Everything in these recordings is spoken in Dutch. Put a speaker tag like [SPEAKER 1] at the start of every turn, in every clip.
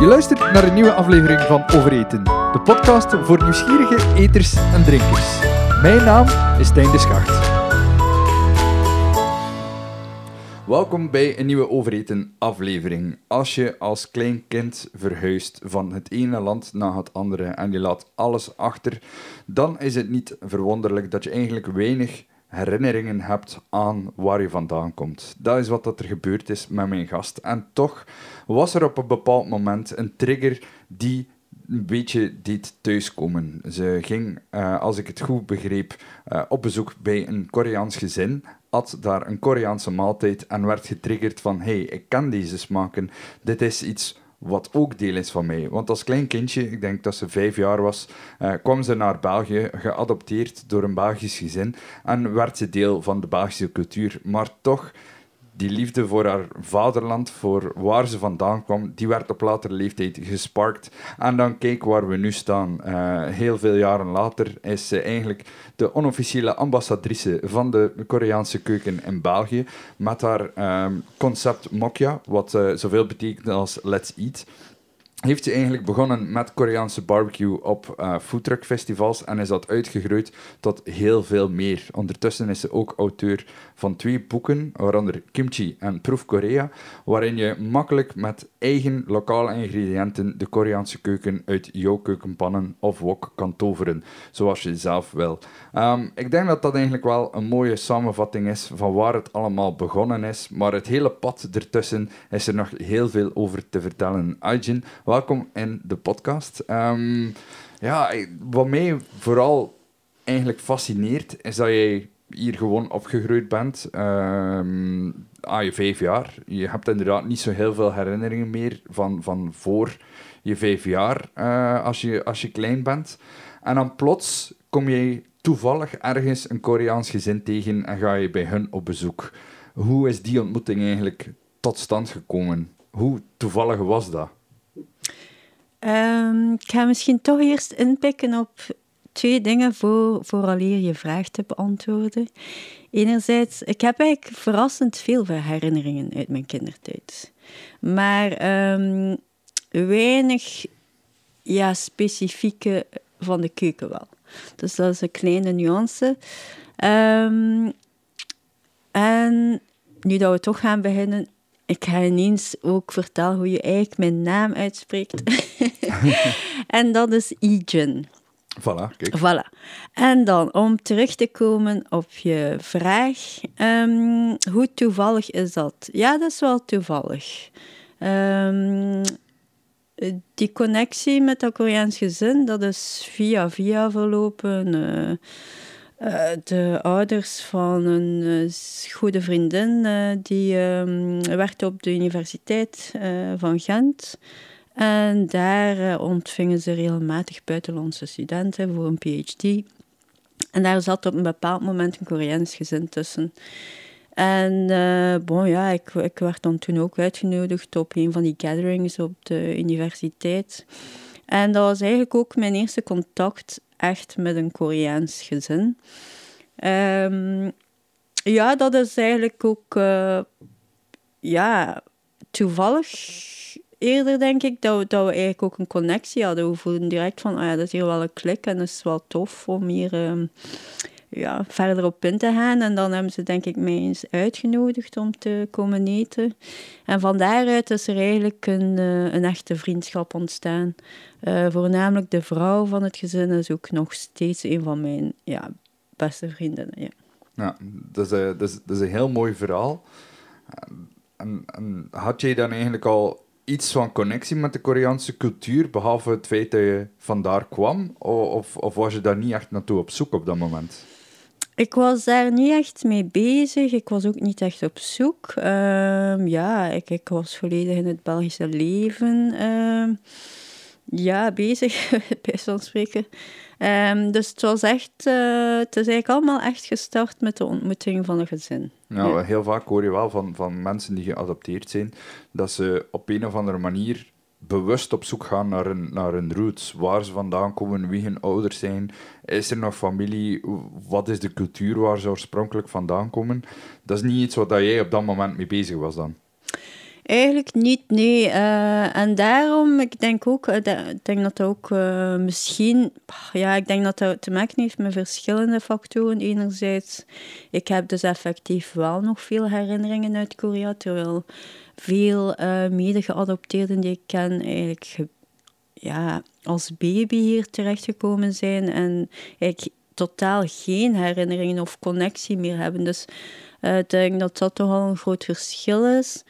[SPEAKER 1] Je luistert naar een nieuwe aflevering van Overeten, de podcast voor nieuwsgierige eters en drinkers. Mijn naam is Stijn de Schacht. Welkom bij een nieuwe Overeten aflevering. Als je als klein kind verhuist van het ene land naar het andere en je laat alles achter, dan is het niet verwonderlijk dat je eigenlijk weinig herinneringen hebt aan waar je vandaan komt. Dat is wat er gebeurd is met mijn gast. En toch was er op een bepaald moment een trigger die een beetje deed thuiskomen. Ze ging, uh, als ik het goed begreep, uh, op bezoek bij een Koreaans gezin, at daar een Koreaanse maaltijd en werd getriggerd van hey, ik kan deze smaken. Dit is iets wat ook deel is van mij. Want als klein kindje, ik denk dat ze vijf jaar was, uh, kwam ze naar België, geadopteerd door een Belgisch gezin en werd ze deel van de Belgische cultuur. Maar toch die liefde voor haar vaderland, voor waar ze vandaan kwam, die werd op latere leeftijd gesparkt. En dan kijk waar we nu staan. Uh, heel veel jaren later is ze eigenlijk de onofficiële ambassadrice van de Koreaanse keuken in België. Met haar um, concept Mokja, wat uh, zoveel betekent als Let's Eat heeft ze eigenlijk begonnen met Koreaanse barbecue op uh, foodtruck festivals en is dat uitgegroeid tot heel veel meer. Ondertussen is ze ook auteur van twee boeken, waaronder Kimchi en Proef Korea, waarin je makkelijk met eigen lokale ingrediënten de Koreaanse keuken uit jouw keukenpannen of wok kan toveren, zoals je zelf wil. Um, ik denk dat dat eigenlijk wel een mooie samenvatting is van waar het allemaal begonnen is, maar het hele pad ertussen is er nog heel veel over te vertellen. Ajin, welkom in de podcast. Um, ja, wat mij vooral eigenlijk fascineert, is dat jij hier gewoon opgegroeid bent. Um, je vijf jaar. Je hebt inderdaad niet zo heel veel herinneringen meer van, van voor je vijf jaar, uh, als, je, als je klein bent. En dan plots kom je toevallig ergens een Koreaans gezin tegen en ga je bij hun op bezoek. Hoe is die ontmoeting eigenlijk tot stand gekomen? Hoe toevallig was dat?
[SPEAKER 2] Um, ik ga misschien toch eerst inpikken op twee dingen voor, vooraleer je vraag te beantwoorden. Enerzijds, ik heb eigenlijk verrassend veel herinneringen uit mijn kindertijd. Maar um, weinig ja, specifieke van de keuken wel. Dus dat is een kleine nuance. Um, en nu dat we toch gaan beginnen, ik ga ineens ook vertellen hoe je eigenlijk mijn naam uitspreekt. en dat is Ijun.
[SPEAKER 1] Voilà, kijk.
[SPEAKER 2] Voilà. En dan, om terug te komen op je vraag, um, hoe toevallig is dat? Ja, dat is wel toevallig. Um, die connectie met dat Koreaans gezin, dat is via via verlopen. Uh, uh, de ouders van een uh, goede vriendin, die um, werkte op de universiteit van Gent. En daar ontvingen ze regelmatig buitenlandse studenten voor een PhD. En daar zat op een bepaald moment een Koreaans gezin tussen. En bon, ja, ik, ik werd dan toen ook uitgenodigd op een van die gatherings op de universiteit. En dat was eigenlijk ook mijn eerste contact echt met een Koreaans gezin. Um, ja, dat is eigenlijk ook uh, ja, toevallig eerder, denk ik, dat we, dat we eigenlijk ook een connectie hadden. We voelden direct van, oh ja, dat is hier wel een klik en dat is wel tof om hier um, ja, verder op in te gaan. En dan hebben ze denk ik mij eens uitgenodigd om te komen eten. En van daaruit is er eigenlijk een, uh, een echte vriendschap ontstaan. Uh, voornamelijk de vrouw van het gezin is ook nog steeds een van mijn ja, beste vriendinnen. Ja.
[SPEAKER 1] Ja, dat is, dat, is, dat is een heel mooi verhaal. En, en had jij dan eigenlijk al iets van connectie met de Koreaanse cultuur, behalve het feit dat je vandaar kwam? Of, of was je daar niet echt naartoe op zoek op dat moment?
[SPEAKER 2] Ik was daar niet echt mee bezig. Ik was ook niet echt op zoek. Uh, ja, ik, ik, was volledig in het Belgische leven uh, ja, bezig, bij zo'n spreken. Um, dus het was echt, uh, het is eigenlijk allemaal echt gestart met de ontmoeting van een gezin.
[SPEAKER 1] Nou, ja. heel vaak hoor je wel van, van mensen die geadopteerd zijn, dat ze op een of andere manier bewust op zoek gaan naar hun, naar hun roots. Waar ze vandaan komen, wie hun ouders zijn. Is er nog familie? Wat is de cultuur waar ze oorspronkelijk vandaan komen? Dat is niet iets wat jij op dat moment mee bezig was dan?
[SPEAKER 2] Eigenlijk niet, nee. Uh, en daarom, ik denk ook, uh, ik denk dat dat ook uh, misschien, ja, ik denk dat dat te maken heeft met verschillende factoren. Enerzijds, ik heb dus effectief wel nog veel herinneringen uit Korea, terwijl veel mede-geadopteerden die ik ken eigenlijk ja, als baby hier terechtgekomen zijn en ik totaal geen herinneringen of connectie meer hebben. Dus ik denk dat dat toch al een groot verschil is.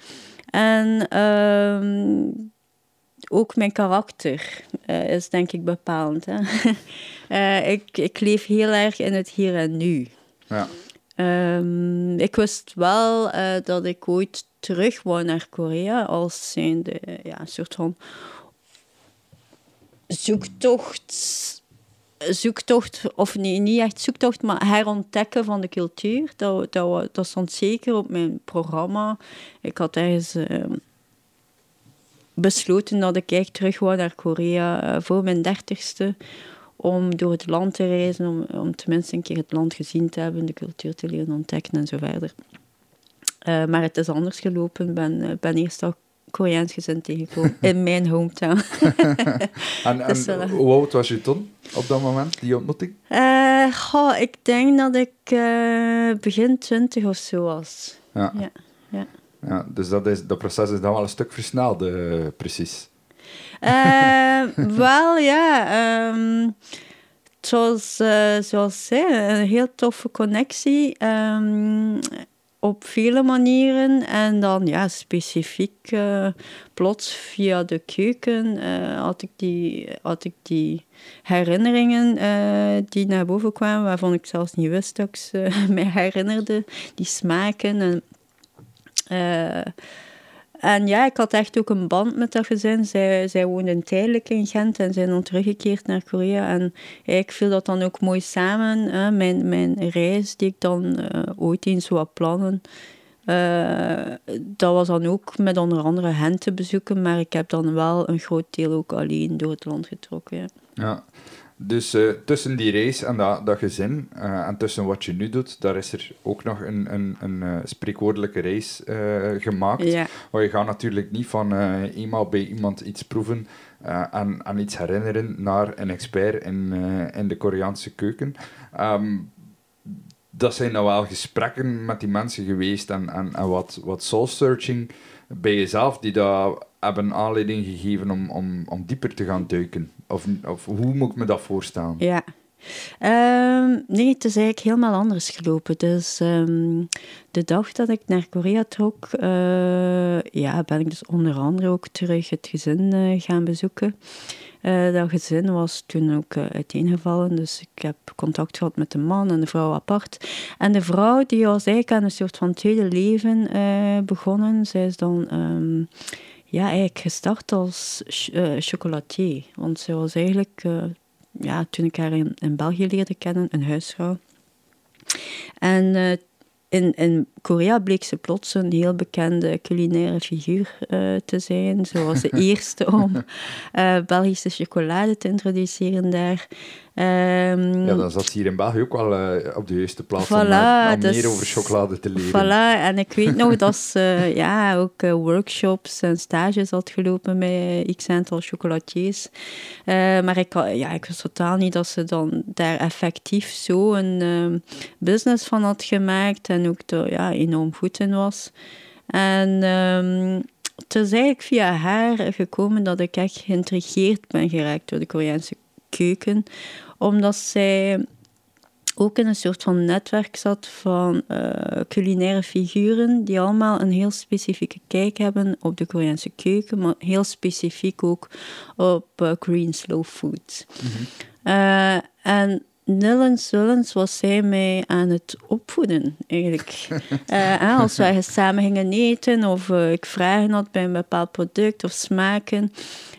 [SPEAKER 2] En ehm, ook mijn karakter uh, is denk ik bepalend. Hè? uh, ik, ik leef heel erg in het hier en nu. Ja. Um, ik wist wel uh, dat ik ooit terug naar Korea als zijnde ja, een soort van zoektocht zoektocht, of nee, niet echt zoektocht, maar herontdekken van de cultuur. Dat, dat, dat stond zeker op mijn programma. Ik had ergens uh, besloten dat ik echt terug wou naar Korea uh, voor mijn dertigste. Om door het land te reizen, om, om tenminste een keer het land gezien te hebben, de cultuur te leren ontdekken en zo verder. Uh, maar het is anders gelopen. Ik ben, ben eerst al Koreaans gezin tegengekomen in mijn hometown.
[SPEAKER 1] en, en uh, hoe oud was je toen op dat moment, die ontmoeting?
[SPEAKER 2] Uh, goh, ik denk dat ik uh, begin twintig of zo was. Ja. ja. ja.
[SPEAKER 1] ja dus dat, is, dat proces is dan wel een stuk versneld, precies.
[SPEAKER 2] wel, ja. Um, zoals, zoals zei, een heel toffe connectie. Um, op vele manieren. En dan ja, specifiek uh, plots via de keuken uh, had, ik die, had ik die herinneringen uh, die naar boven kwamen, waarvan ik zelfs niet wist dat ik ze mij herinnerde. Die smaken en en ja, ik had echt ook een band met dat gezin. Zij, zij woonden tijdelijk in Gent en zijn dan teruggekeerd naar Korea. En ik viel dat dan ook mooi samen. Hè. Mijn, mijn reis die ik dan uh, ooit eens zou plannen, uh, dat was dan ook met onder andere hen te bezoeken. Maar ik heb dan wel een groot deel ook alleen door het land getrokken. Ja.
[SPEAKER 1] Dus uh, tussen die race en dat, dat gezin, uh, en tussen wat je nu doet, daar is er ook nog een, een, een uh, spreekwoordelijke race gemaakt. Ja. Maar je gaat natuurlijk niet van eenmaal bij iemand iets proeven en, en iets herinneren naar een expert in, in de Koreaanse keuken. Um, dat zijn nou wel gesprekken met die mensen geweest en, en, en wat, wat soul-searching bij jezelf, die daar hebben aanleiding gegeven om, om, om dieper te gaan duiken? Of, hoe moet ik me dat voorstellen?
[SPEAKER 2] Ja. Um, nee, het is eigenlijk helemaal anders gelopen. Dus um, de dag dat ik naar Korea trok, uh, ja, ben ik dus onder andere ook terug het gezin uh, gaan bezoeken. Uh, dat gezin was toen ook uiteengevallen, dus ik heb contact gehad met de man en de vrouw apart. En de vrouw die was eigenlijk aan een soort van tweede leven begonnen. Zij is dan... Um, ja, eigenlijk gestart als uh, chocolatier. Want ze was eigenlijk, uh, ja, toen ik haar in, in België leerde kennen, een huisvrouw. En uh, in, in Korea bleek ze plots een heel bekende culinaire figuur uh, te zijn. Ze was de eerste om uh, Belgische chocolade te introduceren daar.
[SPEAKER 1] Um, ja, dan zat ze hier in België ook wel uh, op de juiste plaats voilà, om, om dus, meer over chocolade te leren.
[SPEAKER 2] Voilà, en ik weet nog dat ze ja, ook workshops en stages had gelopen met x aantal chocolatiers. maar ik, ja, ik wist totaal niet dat ze dan daar effectief zo een ehm, business van had gemaakt en ook de, ja, enorm goed in was. En um, het is eigenlijk via haar gekomen dat ik echt geïntrigeerd ben geraakt door de Koreaanse keuken. Omdat zij ook in een soort van netwerk zat van uh, culinaire figuren die allemaal een heel specifieke kijk hebben op de Koreaanse keuken, maar heel specifiek ook op uh, Korean slow food. Mm -hmm. uh, en Nillens Zullens was zij mij aan het opvoeden, eigenlijk. uh, als wij samen gingen eten of uh, ik vragen had bij een bepaald product of smaken.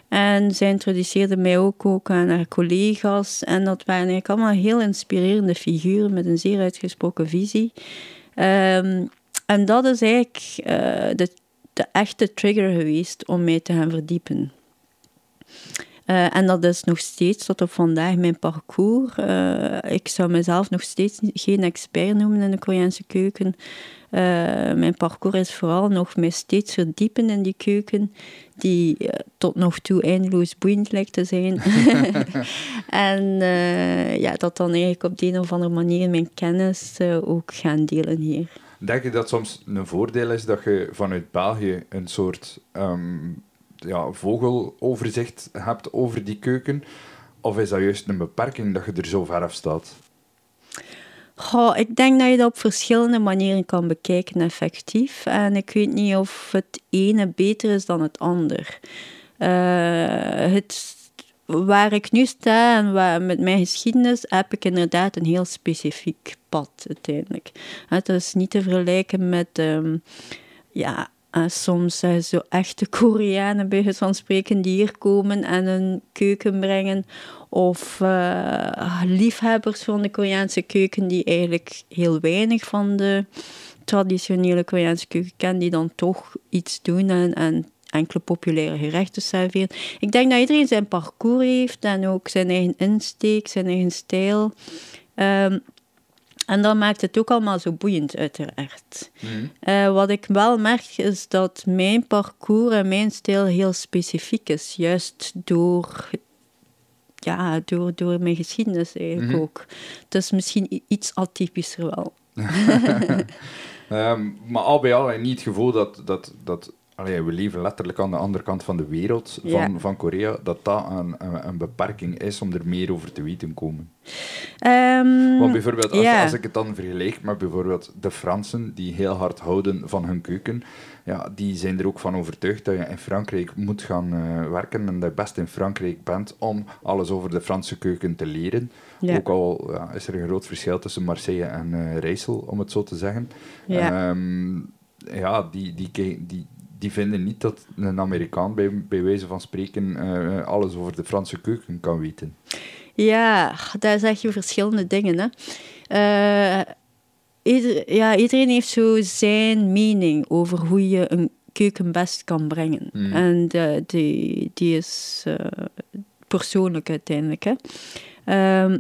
[SPEAKER 2] En zij introduceerde mij ook, ook aan haar collega's. En dat waren eigenlijk allemaal heel inspirerende figuren met een zeer uitgesproken visie. Um, en dat is eigenlijk uh, de, de echte trigger geweest om mij te gaan verdiepen. Eh, en dat is nog steeds tot op vandaag mijn parcours. Eh, ik zou mezelf nog steeds geen expert noemen in de Koreaanse keuken. Eh, mijn parcours is vooral nog mij steeds verdiepen in die keuken, die tot nog toe eindeloos boeiend lijkt te zijn. en ja, dat dan eigenlijk op de een of andere manier mijn kennis ook gaan delen hier.
[SPEAKER 1] Denk je dat soms een voordeel is dat je vanuit België een soort ehm, ja, vogeloverzicht hebt over die keuken? Of is dat juist een beperking dat je er zo ver af staat?
[SPEAKER 2] Goh, ik denk dat je dat op verschillende manieren kan bekijken, effectief. En ik weet niet of het ene beter is dan het ander. Uh, het, waar ik nu sta en waar, met mijn geschiedenis heb ik inderdaad een heel specifiek pad uiteindelijk. Het is niet te vergelijken met um, ja, uh, soms uh, zo echte Koreanen, bij van spreken, die hier komen en een keuken brengen. Of uh, liefhebbers van de Koreaanse keuken, die eigenlijk heel weinig van de traditionele Koreaanse keuken kennen, die dan toch iets doen en, en enkele populaire gerechten serveren. Ik denk dat iedereen zijn parcours heeft en ook zijn eigen insteek, zijn eigen stijl. Um, en dat maakt het ook allemaal zo boeiend, uiteraard. Mm. Uh, wat ik wel merk is dat mijn parcours en mijn stijl heel specifiek is. Juist door, ja, door, door mijn geschiedenis eigenlijk mm ook. Het is misschien iets atypischer wel.
[SPEAKER 1] um, maar al bij al, niet het gevoel dat, dat, dat allee, we leven letterlijk aan de andere kant van de wereld van, van Korea, dat dat een, een, beperking is om er meer over te weten komen. Um, Want bijvoorbeeld, als, als, ik het dan vergelijk met bijvoorbeeld de Fransen, die heel hard houden van hun keuken, ja, die zijn er ook van overtuigd dat je in Frankrijk moet gaan uh, werken en dat je best in Frankrijk bent om alles over de Franse keuken te leren. Ook al ja, is er een groot verschil tussen Marseille en uh, Rijssel, om het zo te zeggen. Ja, um, ja die, die, die, die vinden niet dat een Amerikaan bij, bij wijze van spreken uh, alles over de Franse keuken kan weten.
[SPEAKER 2] Ja, daar zeg je verschillende dingen. Hè. Uh, ieder, ja, iedereen heeft zo zijn mening over hoe je een keuken best kan brengen. Mm. En die, die is uh, persoonlijk uiteindelijk. Hè. Uh,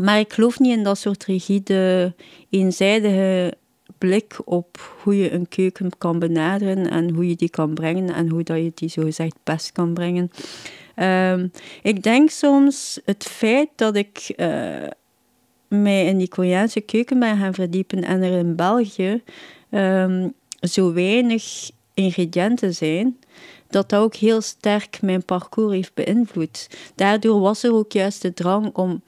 [SPEAKER 2] maar ik geloof niet in dat soort rigide, eenzijdige blik op hoe je een keuken kan benaderen en hoe je die kan brengen en hoe dat je die zo gezegd best kan brengen. Um, ik denk soms het feit dat ik uh, mij in die Koreaanse keuken ben gaan verdiepen en er in België um, zo weinig ingrediënten zijn, dat dat ook heel sterk mijn parcours heeft beïnvloed. Daardoor was er ook juist de drang om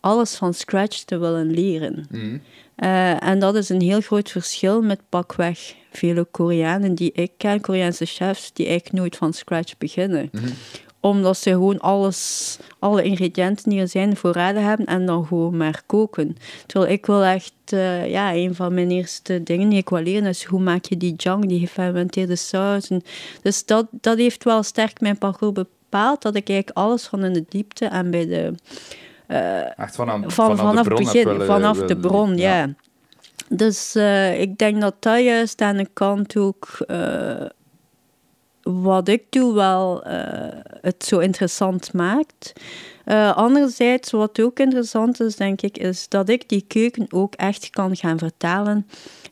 [SPEAKER 2] alles van scratch te willen leren. Mm. Uh, en dat is een heel groot verschil met pakweg vele Koreanen die ik ken, Koreaanse chefs, die eigenlijk nooit van scratch beginnen. Mm Omdat ze gewoon alles, alle ingrediënten die er zijn voorraden hebben en dan gewoon maar koken. Terwijl ik wil echt, uh, ja, een van mijn eerste dingen die ik wil leren is hoe maak je die jang, die gefermenteerde saus. dus dat, dat heeft wel sterk mijn parcours bepaald, dat ik eigenlijk alles van in de diepte en bij de
[SPEAKER 1] Echt van,
[SPEAKER 2] van, vanaf het begin, vanaf de bron, ja. Dus uh, ik denk dat dat juist aan de kant ook uh, wat ik doe wel het zo interessant maakt. anderzijds, wat ook interessant is, denk ik, is dat ik die keuken ook echt kan gaan vertalen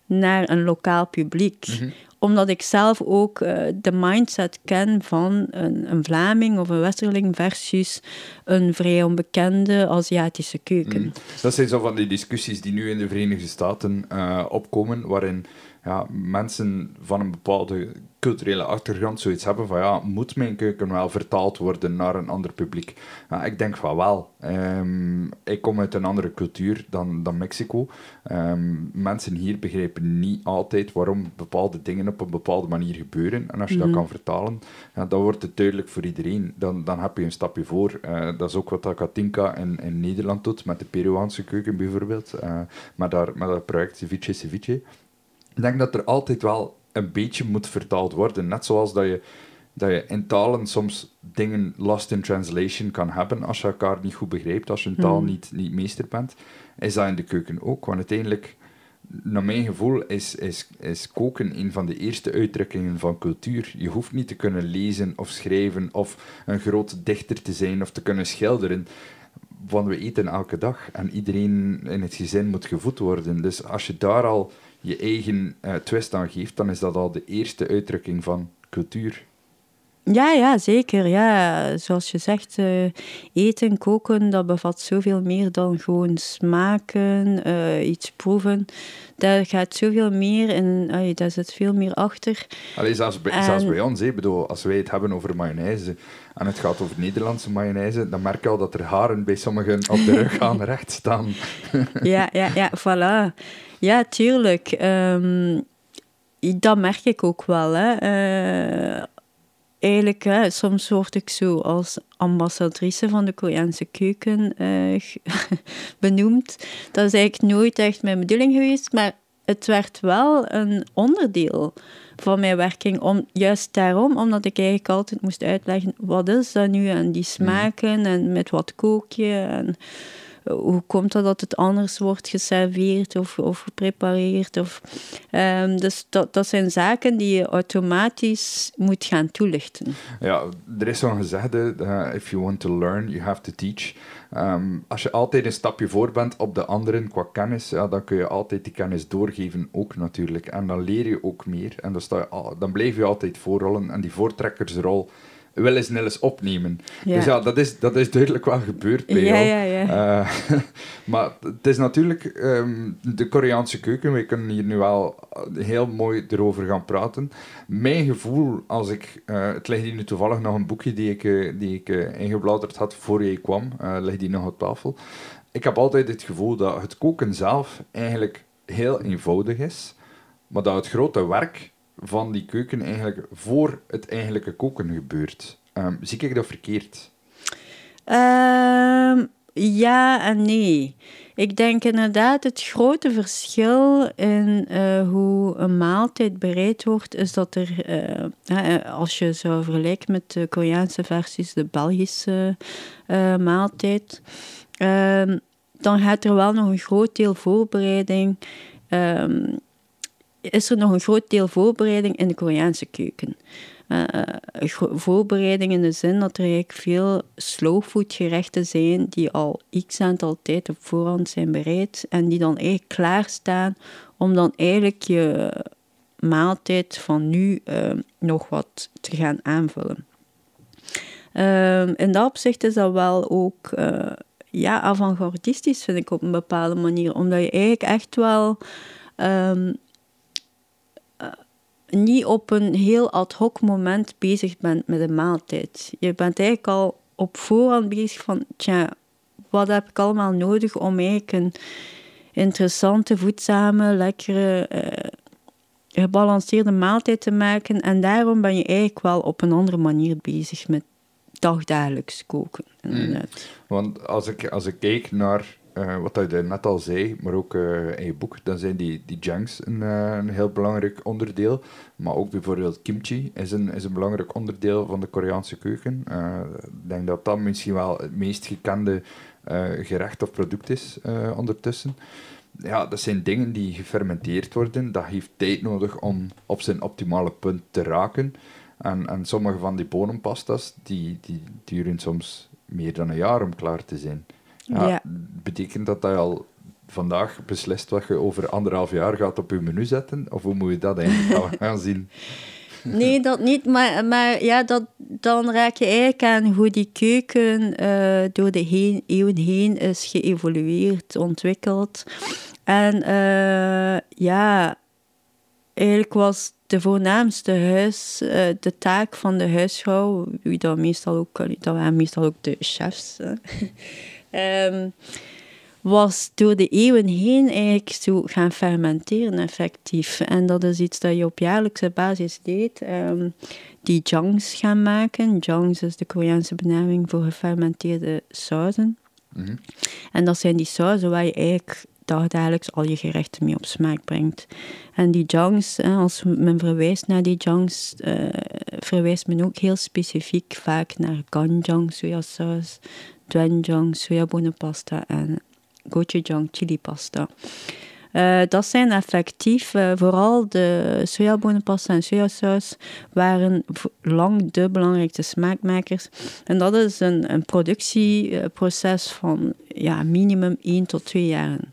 [SPEAKER 2] naar een lokaal publiek. Mm omdat ik zelf ook uh, de mindset ken van een, een Vlaming of een Westerling versus een vrij onbekende Aziatische keuken. Mm.
[SPEAKER 1] Dat zijn zo van die discussies die nu in de Verenigde Staten uh, opkomen, waarin ja, mensen van een bepaalde culturele achtergrond zoiets hebben van ja, moet mijn keuken wel vertaald worden naar een ander publiek? Ja, ik denk van wel. Um, ik kom uit een andere cultuur dan, dan Mexico. Um, mensen hier begrijpen niet altijd waarom bepaalde dingen op een bepaalde manier gebeuren. En als je dat mhm. kan vertalen, ja, dan wordt het duidelijk voor iedereen. Dan, dan heb je een stapje voor. Uh, dat is ook wat Katinka in, in Nederland doet, met de Peruaanse keuken bijvoorbeeld. Uh, maar daar, met dat project Ceviche Ceviche. Ik denk dat er altijd wel een beetje moet vertaald worden. Net zoals dat je, dat je in talen soms dingen lost in translation kan hebben als je elkaar niet goed begrijpt, als je een taal hmm. niet, niet meester bent, is dat in de keuken ook. Want uiteindelijk, naar mijn gevoel is, is, is koken een van de eerste uitdrukkingen van cultuur. Je hoeft niet te kunnen lezen of schrijven of een grote dichter te zijn of te kunnen schilderen. Want we eten elke dag en iedereen in het gezin moet gevoed worden. Dus als je daar al je eigen uh, twist aan geeft, dan is dat al de eerste uitdrukking van cultuur.
[SPEAKER 2] Ja, ja, zeker. Ja, zoals je zegt, uh, eten, koken, dat bevat zoveel meer dan gewoon smaken, uh, iets proeven. Daar gaat zoveel meer in, uh, daar zit veel meer achter.
[SPEAKER 1] Allee, zelfs, bij, en... zelfs bij ons, bedoel, als wij het hebben over mayonaise en het gaat over Nederlandse mayonaise, dan merk je al dat er haren bij sommigen op de rug gaan recht staan.
[SPEAKER 2] ja, ja, ja, voilà. Ja, tuurlijk. Um, dat merk ik ook wel. Hè. Uh, eigenlijk, hè, soms word ik zo als ambassadrice van de Koreaanse keuken uh, benoemd. Dat is eigenlijk nooit echt mijn bedoeling geweest, maar het werd wel een onderdeel van mijn werking. Om, juist daarom, omdat ik eigenlijk altijd moest uitleggen, wat is dat nu? En die mhm. smaken, en met wat kook je? En, hoe komt het dat het anders wordt geserveerd of, of geprepareerd? Of, um, dus dat, dat zijn zaken die je automatisch moet gaan toelichten.
[SPEAKER 1] Ja, er is zo'n gezegde, uh, if you want to learn, you have to teach. Um, als je altijd een stapje voor bent op de anderen qua kennis, ja, dan kun je altijd die kennis doorgeven ook natuurlijk. En dan leer je ook meer. En dan, sta je, dan blijf je altijd voorrollen. En die voortrekkersrol wel eens eens opnemen. Dus ja, dat is, dat is duidelijk wel gebeurd bij
[SPEAKER 2] ja, jou. Ja, ja.
[SPEAKER 1] Uh, maar het is natuurlijk um, de Koreaanse keuken. We kunnen hier nu wel heel mooi erover gaan praten. Mijn gevoel, als ik... Uh, het ligt hier nu toevallig nog een boekje die ik, uh, die ik ingebladerd had voor je kwam. ligt die nog op tafel. Ik heb altijd het gevoel dat het koken zelf eigenlijk heel eenvoudig is. Maar dat het grote werk van die keuken eigenlijk voor het eigenlijke koken gebeurt. Um, zie ik dat verkeerd?
[SPEAKER 2] Um, ja en nee. Ik denk inderdaad het grote verschil in uh, hoe een maaltijd bereid wordt, is dat er, uh, als je zou vergelijken met de Koreaanse versies, de Belgische uh, maaltijd, um, dan gaat er wel nog een groot deel voorbereiding is er nog een groot deel voorbereiding in de Koreaanse keuken. Uh, voorbereiding in de zin dat er eigenlijk veel slowfood gerechten zijn die al x aantal tijd op voorhand zijn bereid en die dan eigenlijk klaarstaan om dan eigenlijk je maaltijd van nu uh, nog wat te gaan aanvullen. Uh, in dat opzicht is dat wel ook ja, avant-gardistisch, vind ik op een bepaalde manier, omdat je eigenlijk echt wel um, niet op een heel ad hoc moment bezig bent met een maaltijd. Je bent eigenlijk al op voorhand bezig van, tja, wat heb ik allemaal nodig om eigenlijk een interessante, voedzame, lekkere, uh, gebalanceerde maaltijd te maken. En daarom ben je eigenlijk wel op een andere manier bezig met dagdagelijks koken. Mm.
[SPEAKER 1] Want als ik, als ik kijk naar uh, wat je net al zei, maar ook uh, in je boek, dan zijn die, die janks een, uh, een heel belangrijk onderdeel. Maar ook bijvoorbeeld kimchi is een, is een belangrijk onderdeel van de Koreaanse keuken. ik denk dat dat misschien wel het meest gekende gerecht of product is ondertussen. Ja, dat zijn dingen die gefermenteerd worden. Dat heeft tijd nodig om op zijn optimale punt te raken. En, en sommige van die bonempasta's, die, die duren soms meer dan een jaar om klaar te zijn. Ja, Betekent dat dat je al vandaag beslist wat je over anderhalf jaar gaat op je menu zetten? Of hoe moet je dat eigenlijk gaan zien?
[SPEAKER 2] Nee, dat niet. Maar, maar ja, dat, dan raak je eigenlijk aan hoe die keuken uh, door de heen, eeuwen heen is geëvolueerd, ontwikkeld. En uh, ja, eigenlijk was de voornaamste huis, uh, de taak van de huisvrouw, wie dat meestal ook, dat waren meestal ook de chefs. Um, was door de eeuwen heen eigenlijk zo gaan fermenteren effectief. En dat is iets dat je op jaarlijkse basis deed. Um, die jangs gaan maken. Jangs is de Koreaanse benaming voor gefermenteerde sauzen. Mhm. En dat zijn die sauzen waar je eigenlijk dagelijks al je gerechten mee op smaak brengt. En die jangs, als men verwijst naar die jangs, uh, verwijst men ook heel specifiek vaak naar ganjang sojasaus, doenjang sojabonenpasta en gochujang chili pasta. Uh, dat zijn effectief, uh, vooral de sojabonenpasta en sojasaus waren lang de belangrijkste smaakmakers. En dat is een, een productieproces van ja, minimum 1 tot 2 jaren.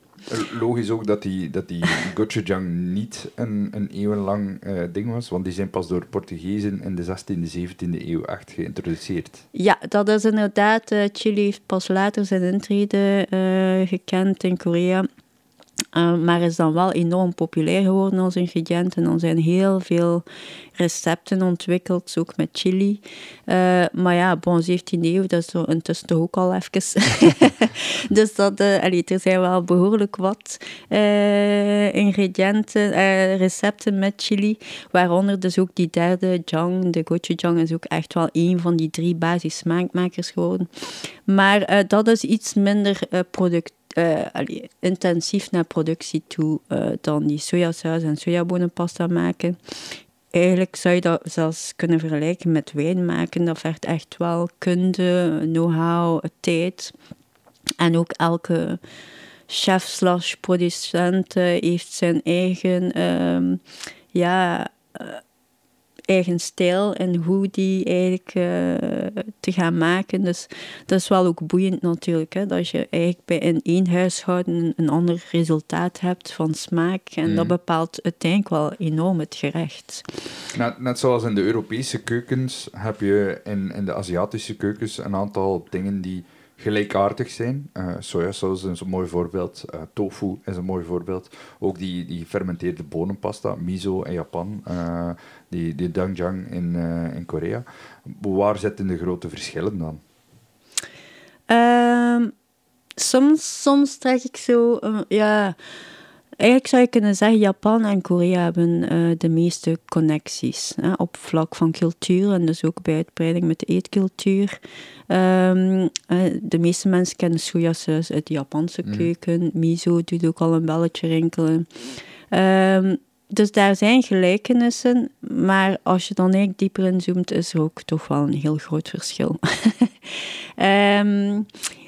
[SPEAKER 1] Logisch ook dat die, dat die gochujang niet een, een eeuwenlang uh, ding was, want die zijn pas door Portugezen in de 16e, 17e eeuw echt geïntroduceerd.
[SPEAKER 2] Ja, dat is inderdaad. Uh, Chili heeft pas later zijn intrede uh, gekend in Korea. Uh, maar is dan wel enorm populair geworden als ingrediënt. En dan zijn heel veel recepten ontwikkeld, ook met chili. Uh, maar ja, bon, 17e eeuw, dat is zo intussen toch ook al even. dus dat, allee, er zijn wel behoorlijk wat ingrediënten, recepten met chili. Waaronder dus ook die derde jang, de gochujang, is ook echt wel een van die drie basis smaakmakers geworden. Maar dat is iets minder product allee, intensief naar productie toe uh, dan die sojasaus en sojabonenpasta maken. Eigenlijk zou je dat zelfs kunnen vergelijken met wijn maken. Dat vergt echt wel kunde, know-how, tijd. En ook elke chef slash producent uh, heeft zijn eigen um, ja, eigen stijl en hoe die eigenlijk uh, te gaan maken. Dus dat is wel ook boeiend natuurlijk, hè, dat je eigenlijk bij in één huishouden een, ander resultaat hebt van smaak. En dat mm. bepaalt uiteindelijk wel enorm het gerecht.
[SPEAKER 1] Net, net zoals in de Europese keukens heb je in, in de Aziatische keukens een aantal dingen die gelijkaardig zijn. Uh, sojasaus is een mooi voorbeeld. Uh, tofu is een mooi voorbeeld. Ook die, die fermenteerde bonenpasta, miso in Japan, uh, die, die doenjang in, in Korea. Waar zitten de grote verschillen dan?
[SPEAKER 2] Um, soms, soms trek ik zo... ja Eigenlijk zou je kunnen zeggen, Japan en Korea hebben uh, de meeste connecties hè, op vlak van cultuur en dus ook bij uitbreiding met de eetcultuur. Um, uh, de meeste mensen kennen sojasaus uit de Japanse mm. keuken. Miso doet ook al een belletje rinkelen. Um, dus daar zijn gelijkenissen, maar als je dan eigenlijk dieper inzoomt, is er ook toch wel een heel groot verschil. um,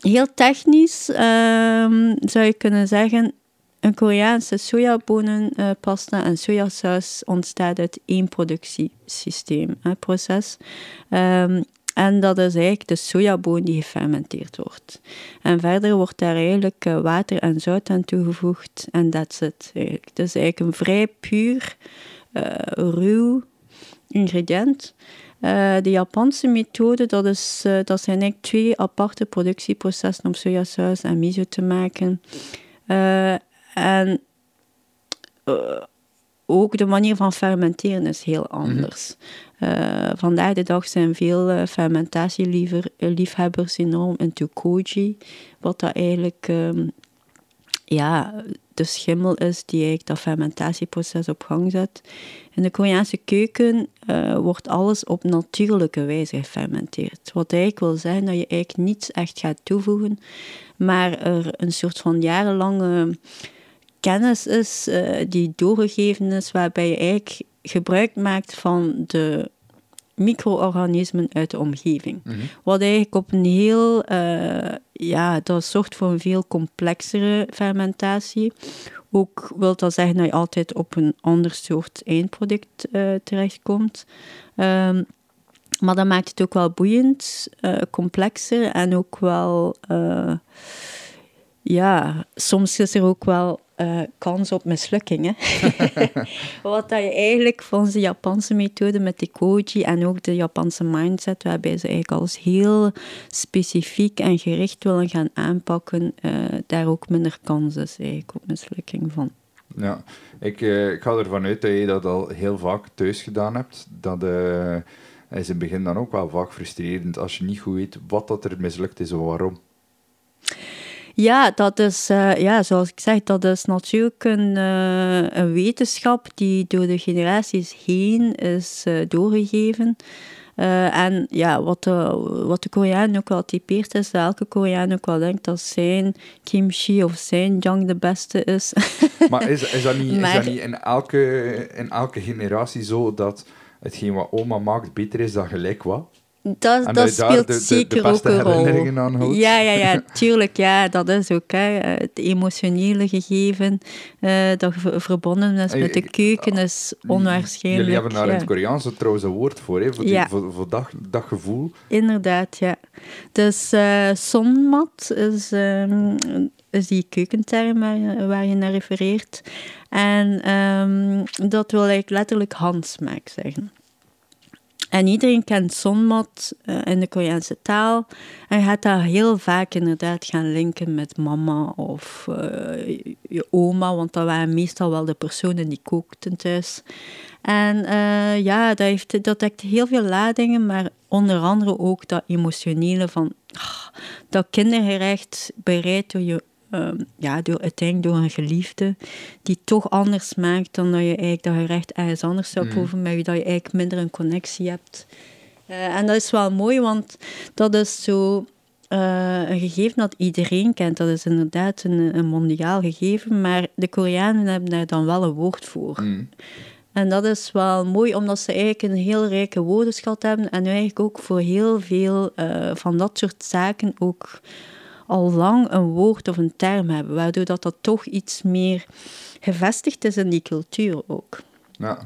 [SPEAKER 2] heel technisch um, zou je kunnen zeggen, een Koreaanse sojabonenpasta en sojasaus ontstaat uit één productiesysteem, hè, proces. Um, en dat is eigenlijk de sojaboon die gefermenteerd wordt. En verder wordt daar eigenlijk eh, water en zout aan toegevoegd en that's it. Eigenlijk. Het is eigenlijk een vrij puur, uh, ruw ingrediënt. Uh, de Japanse methode, dat, is, uh, dat zijn eigenlijk twee aparte productieprocessen om sojasaus en miso te maken. Uh, en ook de manier van fermenteren is heel mhm. anders. Mm vandaag de dag zijn veel fermentatieliefhebbers enorm into koji, wat dat eigenlijk um, ja, de schimmel is die eigenlijk dat fermentatieproces op gang zet. In de Koreaanse keuken uh, wordt alles op natuurlijke wijze gefermenteerd. Wat eigenlijk wil zeggen dat je eigenlijk niets echt gaat toevoegen, maar er een soort van jarenlange kennis is uh, die doorgegeven is, waarbij je eigenlijk gebruik maakt van de micro-organismen uit de omgeving. Mhm. Wat eigenlijk op een heel, uh, ja, dat zorgt voor een veel complexere fermentatie. Ook wil dat zeggen dat je altijd op een ander soort eindproduct uh, terechtkomt. Um, maar dat maakt het ook wel boeiend, uh, complexer en ook wel, ja, soms is er ook wel uh, kans op mislukkingen. Wat dat je eigenlijk volgens de Japanse methode met de koji en ook de Japanse mindset, waarbij ze eigenlijk alles heel specifiek en gericht willen gaan aanpakken, uh, daar ook minder kans is eigenlijk op mislukking van.
[SPEAKER 1] Ja, ik, uh, ik ga ervan uit dat je dat al heel vaak thuis gedaan hebt. Dat is in het begin dan ook wel vaak frustrerend als je niet goed weet wat dat er mislukt is of waarom.
[SPEAKER 2] Ja, dat is, uh, ja, zoals ik zeg, dat is natuurlijk een, uh, een wetenschap die door de generaties heen is uh, doorgegeven. en ja, wat de, wat de Koreaan ook wel typeert is, dat elke Koreaan ook wel denkt dat zijn kimchi of zijn jang de beste is.
[SPEAKER 1] maar is, is, dat niet, is dat niet in, elke, in elke generatie zo dat hetgeen wat oma maakt beter is dan gelijk wat?
[SPEAKER 2] Dat,
[SPEAKER 1] En
[SPEAKER 2] speelt
[SPEAKER 1] de- de- de
[SPEAKER 2] zeker ook een rol.
[SPEAKER 1] herinneringen aan houdt.
[SPEAKER 2] Ja, ja, ja, tuurlijk. Ja, dat is ook hè, het emotionele gegeven eh, dat ver- verbonden is met de
[SPEAKER 1] Eh,
[SPEAKER 2] keuken is onwaarschijnlijk.
[SPEAKER 1] Jullie hebben daar in
[SPEAKER 2] ja.
[SPEAKER 1] het Koreaans trouwens een woord voor, hè, voor, die,
[SPEAKER 2] Ja.
[SPEAKER 1] voor, voor dat, dat gevoel.
[SPEAKER 2] Inderdaad, ja. Dus eh sonmat is, ehm, is die keukenterm waar, je- waar je naar refereert. En ehm, dat wil eigenlijk letterlijk handsmaak zeggen. En iedereen kent sonmat eh, in de Koreaanse taal. En je gaat dat heel vaak inderdaad gaan linken met mama of eh, je- je oma, want dat waren meestal wel de personen die kookten thuis. En eh, ja, dat, heeft, dat dekt heel veel ladingen, maar onder andere ook dat emotionele van ah, dat kindergerecht bereid door je, ehm, ja, door, uiteindelijk door een geliefde, die toch anders maakt dan dat je eigenlijk dat gerecht ergens anders zou proeven, met wie dat je eigenlijk minder een connectie hebt. Eh, en dat is wel mooi, want dat is zo eh, een gegeven dat iedereen kent. Dat is inderdaad een, een mondiaal gegeven, maar de Koreanen hebben daar dan wel een woord voor.
[SPEAKER 1] Mm.
[SPEAKER 2] En dat is wel mooi, omdat ze eigenlijk een heel rijke woordenschat hebben en eigenlijk ook voor heel veel eh, van dat soort zaken ook al lang een woord of een term hebben, waardoor dat, dat toch iets meer gevestigd is in die cultuur ook.
[SPEAKER 1] Ja,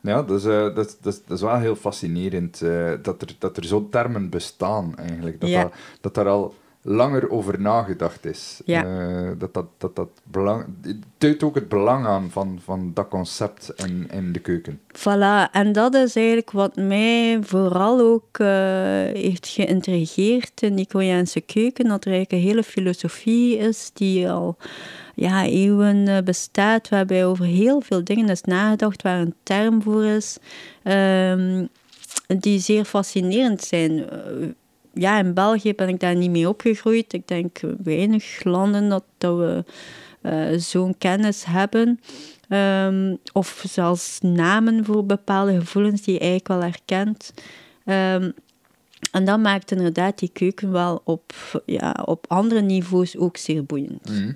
[SPEAKER 1] ja dat, is, eh, dat, dat, dat is wel heel fascinerend eh, dat er, dat er zo'n termen bestaan eigenlijk. Dat,
[SPEAKER 2] Ja.
[SPEAKER 1] dat, dat daar al langer over nagedacht is.
[SPEAKER 2] Ja.
[SPEAKER 1] Eh, dat, dat, dat, dat belang, het ook het belang aan van, van dat concept in, in de keuken.
[SPEAKER 2] Voilà, en dat is eigenlijk wat mij vooral ook eh, heeft geïntrigeerd in die Koreaanse keuken. Dat er eigenlijk een hele filosofie is die al ja, eeuwen eh, bestaat, waarbij over heel veel dingen is nagedacht, waar een term voor is, ehm, die zeer fascinerend zijn. Ja, in België ben ik daar niet mee opgegroeid. Ik denk weinig landen dat, dat we eh, zo'n kennis hebben. Ehm, of zelfs namen voor bepaalde gevoelens die je eigenlijk wel herkent. Ehm, en dat maakt inderdaad die keuken wel op, ja, op andere niveaus ook zeer boeiend.
[SPEAKER 1] Mhm.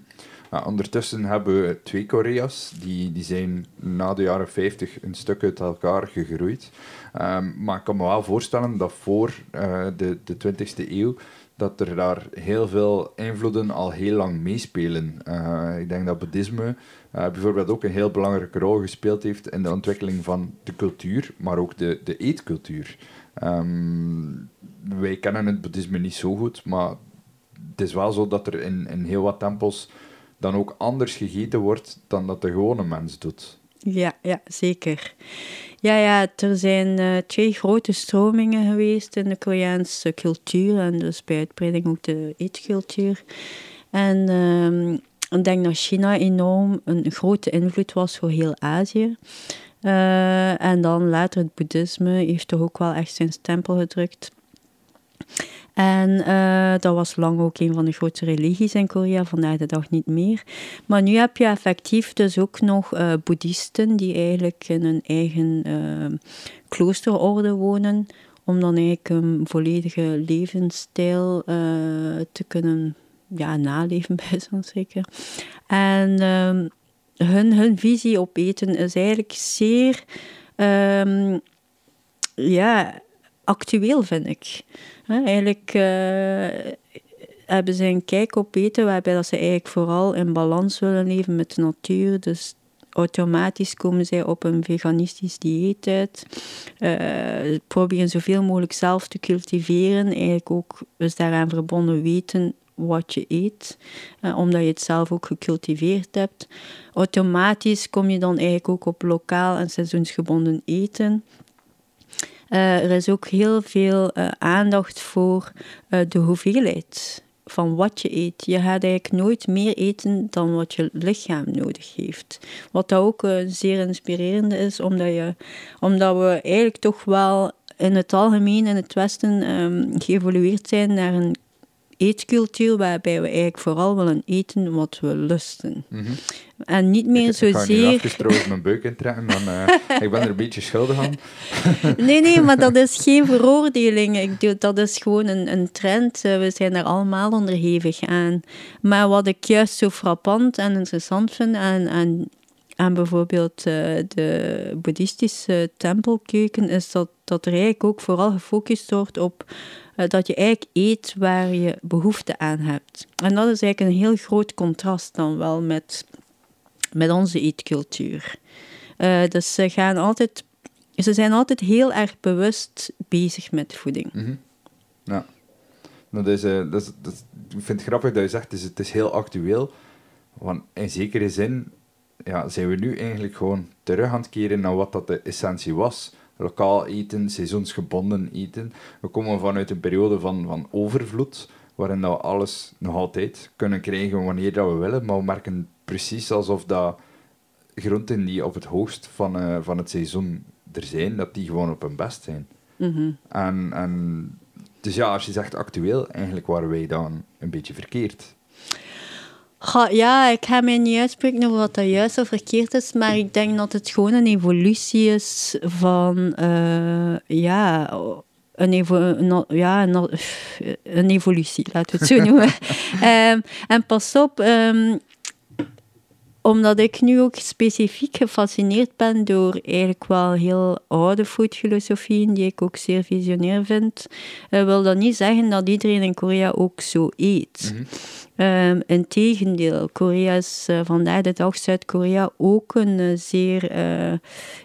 [SPEAKER 1] Ondertussen hebben we twee Korea's, die, die zijn na de jaren 50 een stuk uit elkaar gegroeid. Ehm, maar ik kan me wel voorstellen dat voor eh, de, de 20e eeuw, dat er daar heel veel invloeden al heel lang meespelen. Eh, ik denk dat boeddhisme eh, bijvoorbeeld ook een heel belangrijke rol gespeeld heeft in de ontwikkeling van de cultuur, maar ook de, de eetcultuur. Ehm, wij kennen het boeddhisme niet zo goed, maar het is wel zo dat er in, in heel wat tempels dan ook anders gegeten wordt dan dat de gewone mens doet.
[SPEAKER 2] Ja, ja, zeker. Ja, ja, er zijn eh, twee grote stromingen geweest in de Koreaanse cultuur en dus bij uitbreiding ook de eetcultuur. En ehm, ik denk dat China enorm een grote invloed was voor heel Azië. Eh, en dan later het boeddhisme heeft toch ook wel echt zijn stempel gedrukt. En eh, dat was lang ook een van de grootste religies in Korea, vandaag de dag niet meer. Maar nu heb je effectief dus ook nog eh boeddhisten die eigenlijk in een eigen eh, kloosterorde wonen, om dan eigenlijk een volledige levensstijl te kunnen ja, naleven, bij zo'n zeker. En ehm, hun, hun visie op eten is eigenlijk zeer ehm, ja, actueel, vind ik. Eigenlijk eh, hebben ze een kijk op eten waarbij dat ze eigenlijk vooral in balans willen leven met de natuur. Dus automatisch komen zij op een veganistisch dieet uit. Eh, proberen zoveel mogelijk zelf te cultiveren. Eigenlijk ook is daaraan verbonden weten wat je eet, eh, omdat je het zelf ook gecultiveerd hebt. Automatisch kom je dan eigenlijk ook op lokaal en seizoensgebonden eten. Eh, er is ook heel veel eh, aandacht voor eh, de hoeveelheid van wat je eet. Je gaat eigenlijk nooit meer eten dan wat je lichaam nodig heeft. Wat ook zeer inspirerend is, omdat, je, omdat we eigenlijk toch wel in het algemeen in het Westen ehm, geëvolueerd zijn naar een eetcultuur waarbij we eigenlijk vooral willen eten wat we lusten. En niet meer
[SPEAKER 1] ik, ik ga nu
[SPEAKER 2] zozeer...
[SPEAKER 1] mijn buik intrekken, dan, eh, ik ben er een beetje schuldig aan.
[SPEAKER 2] Nee, nee, maar dat is geen veroordeling. Ik doe, dat is gewoon een, een trend. Eh, We zijn daar allemaal onderhevig aan. Maar wat ik juist zo frappant en interessant vind aan, aan, aan bijvoorbeeld uh, de boeddhistische tempelkeuken is dat, dat er eigenlijk ook vooral gefocust wordt op uh, dat je eigenlijk eet waar je behoefte aan hebt. En dat is eigenlijk een heel groot contrast dan wel met, met onze eetcultuur. Uh, dus ze gaan altijd, ze zijn altijd heel erg bewust bezig met voeding.
[SPEAKER 1] -hmm. Ja. Nou, is, dat dat ik vind het grappig dat je zegt, is, het is heel actueel. Want in zekere zin ja, zijn we nu eigenlijk gewoon terug aan het keren naar wat dat de essentie was. Lokaal eten, seizoensgebonden eten. We komen vanuit een periode van, van overvloed, waarin we alles nog altijd kunnen krijgen wanneer dat we willen, maar we merken precies alsof dat groenten die op het hoogst van, uh, van het seizoen er zijn, dat die gewoon op hun best zijn.
[SPEAKER 2] Mm -hmm.
[SPEAKER 1] en, en, dus ja, als je zegt actueel, eigenlijk waren wij dan een beetje verkeerd.
[SPEAKER 2] Ja, ik ga mij niet uitspreken over wat dat juist of verkeerd is, maar ik denk dat het gewoon een evolutie is van, uh, ja, een, evo een, ja, een, een, evolutie, laten we het zo noemen. um, en pas op, um, omdat ik nu ook specifiek gefascineerd ben door eigenlijk wel heel oude foodfilosofieën, die ik ook zeer visionair vind, uh, wil dat niet zeggen dat iedereen in Korea ook zo eet.
[SPEAKER 1] Mhm.
[SPEAKER 2] Um, Integendeel, Korea is uh, vandaag de dag Zuid-Korea ook een uh, zeer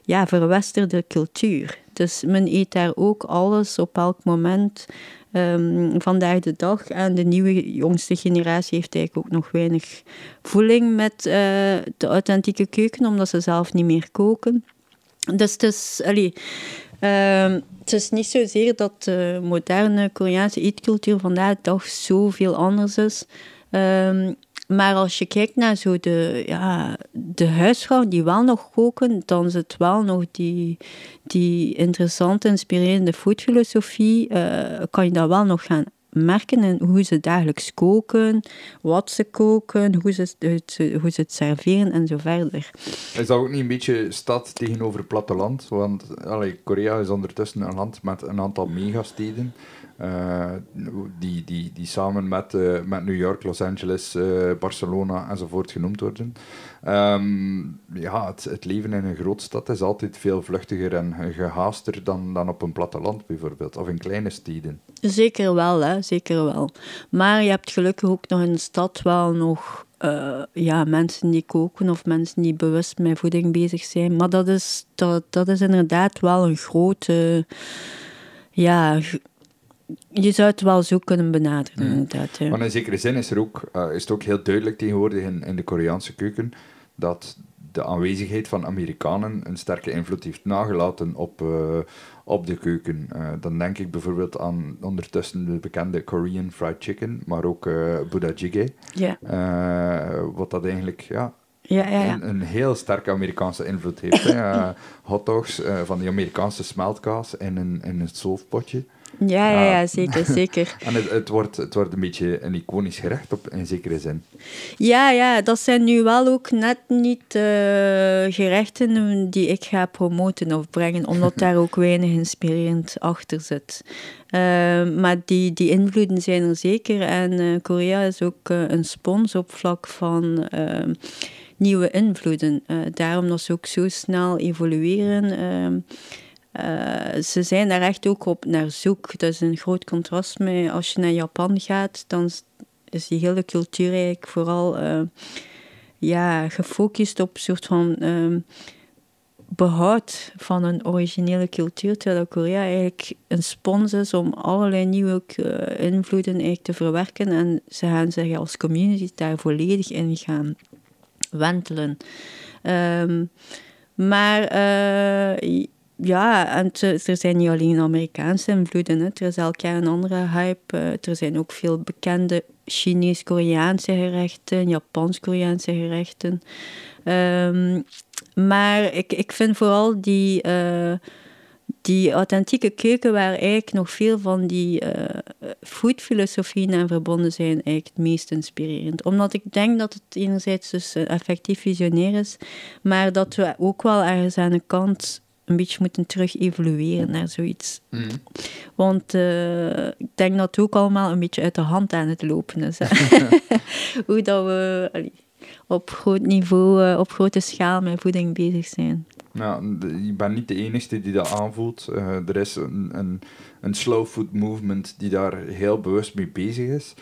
[SPEAKER 2] ja, verwesterde cultuur. Dus men eet daar ook alles op elk moment um, vandaag de dag. En de nieuwe jongste generatie heeft eigenlijk ook nog weinig voeling met de authentieke keuken, omdat ze zelf niet meer koken. Dus het is, um, het is niet zozeer dat de moderne Koreaanse eetcultuur vandaag de dag zoveel anders is. Um, maar als je kijkt naar zo de, ja, de huisvrouwen die wel nog koken, dan het wel nog die, die interessante, inspirerende foodfilosofie. Uh, kan je dat wel nog gaan merken in hoe ze dagelijks koken, wat ze koken, hoe ze, hoe ze het serveren en zo verder.
[SPEAKER 1] Is dat ook niet een beetje stad tegenover platteland? Want Korea is ondertussen een land met een aantal megasteden. Uh, die, die, die samen met, uh, met New York, Los Angeles, uh, Barcelona enzovoort genoemd worden. Um, ja, het, leven in een grootstad is altijd veel vluchtiger en gehaaster dan, dan op een platteland bijvoorbeeld, of in kleine steden.
[SPEAKER 2] Zeker wel, hè? zeker wel. Maar je hebt gelukkig ook nog in de stad wel nog ja, mensen die koken of mensen die bewust met voeding bezig zijn. Maar dat is, dat, dat is inderdaad wel een grote... Ja, je zou het wel zo kunnen benaderen,
[SPEAKER 1] Mm.
[SPEAKER 2] inderdaad. Ja.
[SPEAKER 1] Maar in zekere zin is, er ook, uh, is het ook heel duidelijk tegenwoordig in, in de Koreaanse keuken dat de aanwezigheid van Amerikanen een sterke invloed heeft nagelaten op, uh, op de keuken. Uh, dan denk ik bijvoorbeeld aan ondertussen de bekende Korean fried chicken, maar ook uh, Buddha jjigae.
[SPEAKER 2] Ja.
[SPEAKER 1] wat dat eigenlijk ja,
[SPEAKER 2] ja, ja, ja.
[SPEAKER 1] Een, een, heel sterke Amerikaanse invloed heeft. Hè. hotdogs van die Amerikaanse smeltkaas in een, in een.
[SPEAKER 2] Ja, ja, ja, zeker, zeker.
[SPEAKER 1] en het, het, wordt, het wordt een beetje een iconisch gerecht op, in zekere zin.
[SPEAKER 2] Ja, ja, dat zijn nu wel ook net niet uh, gerechten die ik ga promoten of brengen, omdat daar ook weinig inspirerend achter zit. Uh, maar die, die invloeden zijn er zeker. En uh, Korea is ook een spons op vlak van nieuwe invloeden. daarom dat ze ook zo snel evolueren. Uh, ze zijn daar echt ook op naar zoek. Dat is een groot contrast met als je naar Japan gaat, dan is die hele cultuur eigenlijk vooral uh, ja, gefocust op een soort van uh, behoud van een originele cultuur, terwijl Korea eigenlijk een spons is om allerlei nieuwe invloeden eigenlijk te verwerken en ze gaan zich als community daar volledig in gaan wentelen. Um, maar ja, en er zijn niet alleen Amerikaanse invloeden. Er is elk jaar een andere hype. er zijn ook veel bekende Chinees-Koreaanse gerechten, Japans-Koreaanse gerechten. Um, maar ik, ik vind vooral die, uh, die authentieke keuken, waar eigenlijk nog veel van die uh, foodfilosofieën aan verbonden zijn, eigenlijk het meest inspirerend. Omdat ik denk dat het enerzijds dus effectief visionair is, maar dat we ook wel ergens aan de kant een beetje moeten terug evolueren naar zoiets.
[SPEAKER 1] Mm.
[SPEAKER 2] Want uh, ik denk dat het ook allemaal een beetje uit de hand aan het lopen is. Hoe dat we... Allee. op groot niveau, eh, op grote schaal met voeding bezig zijn.
[SPEAKER 1] Ja, je bent niet de enige die dat aanvoelt. Uh, er is een, een, een slow food movement die daar heel bewust mee bezig is.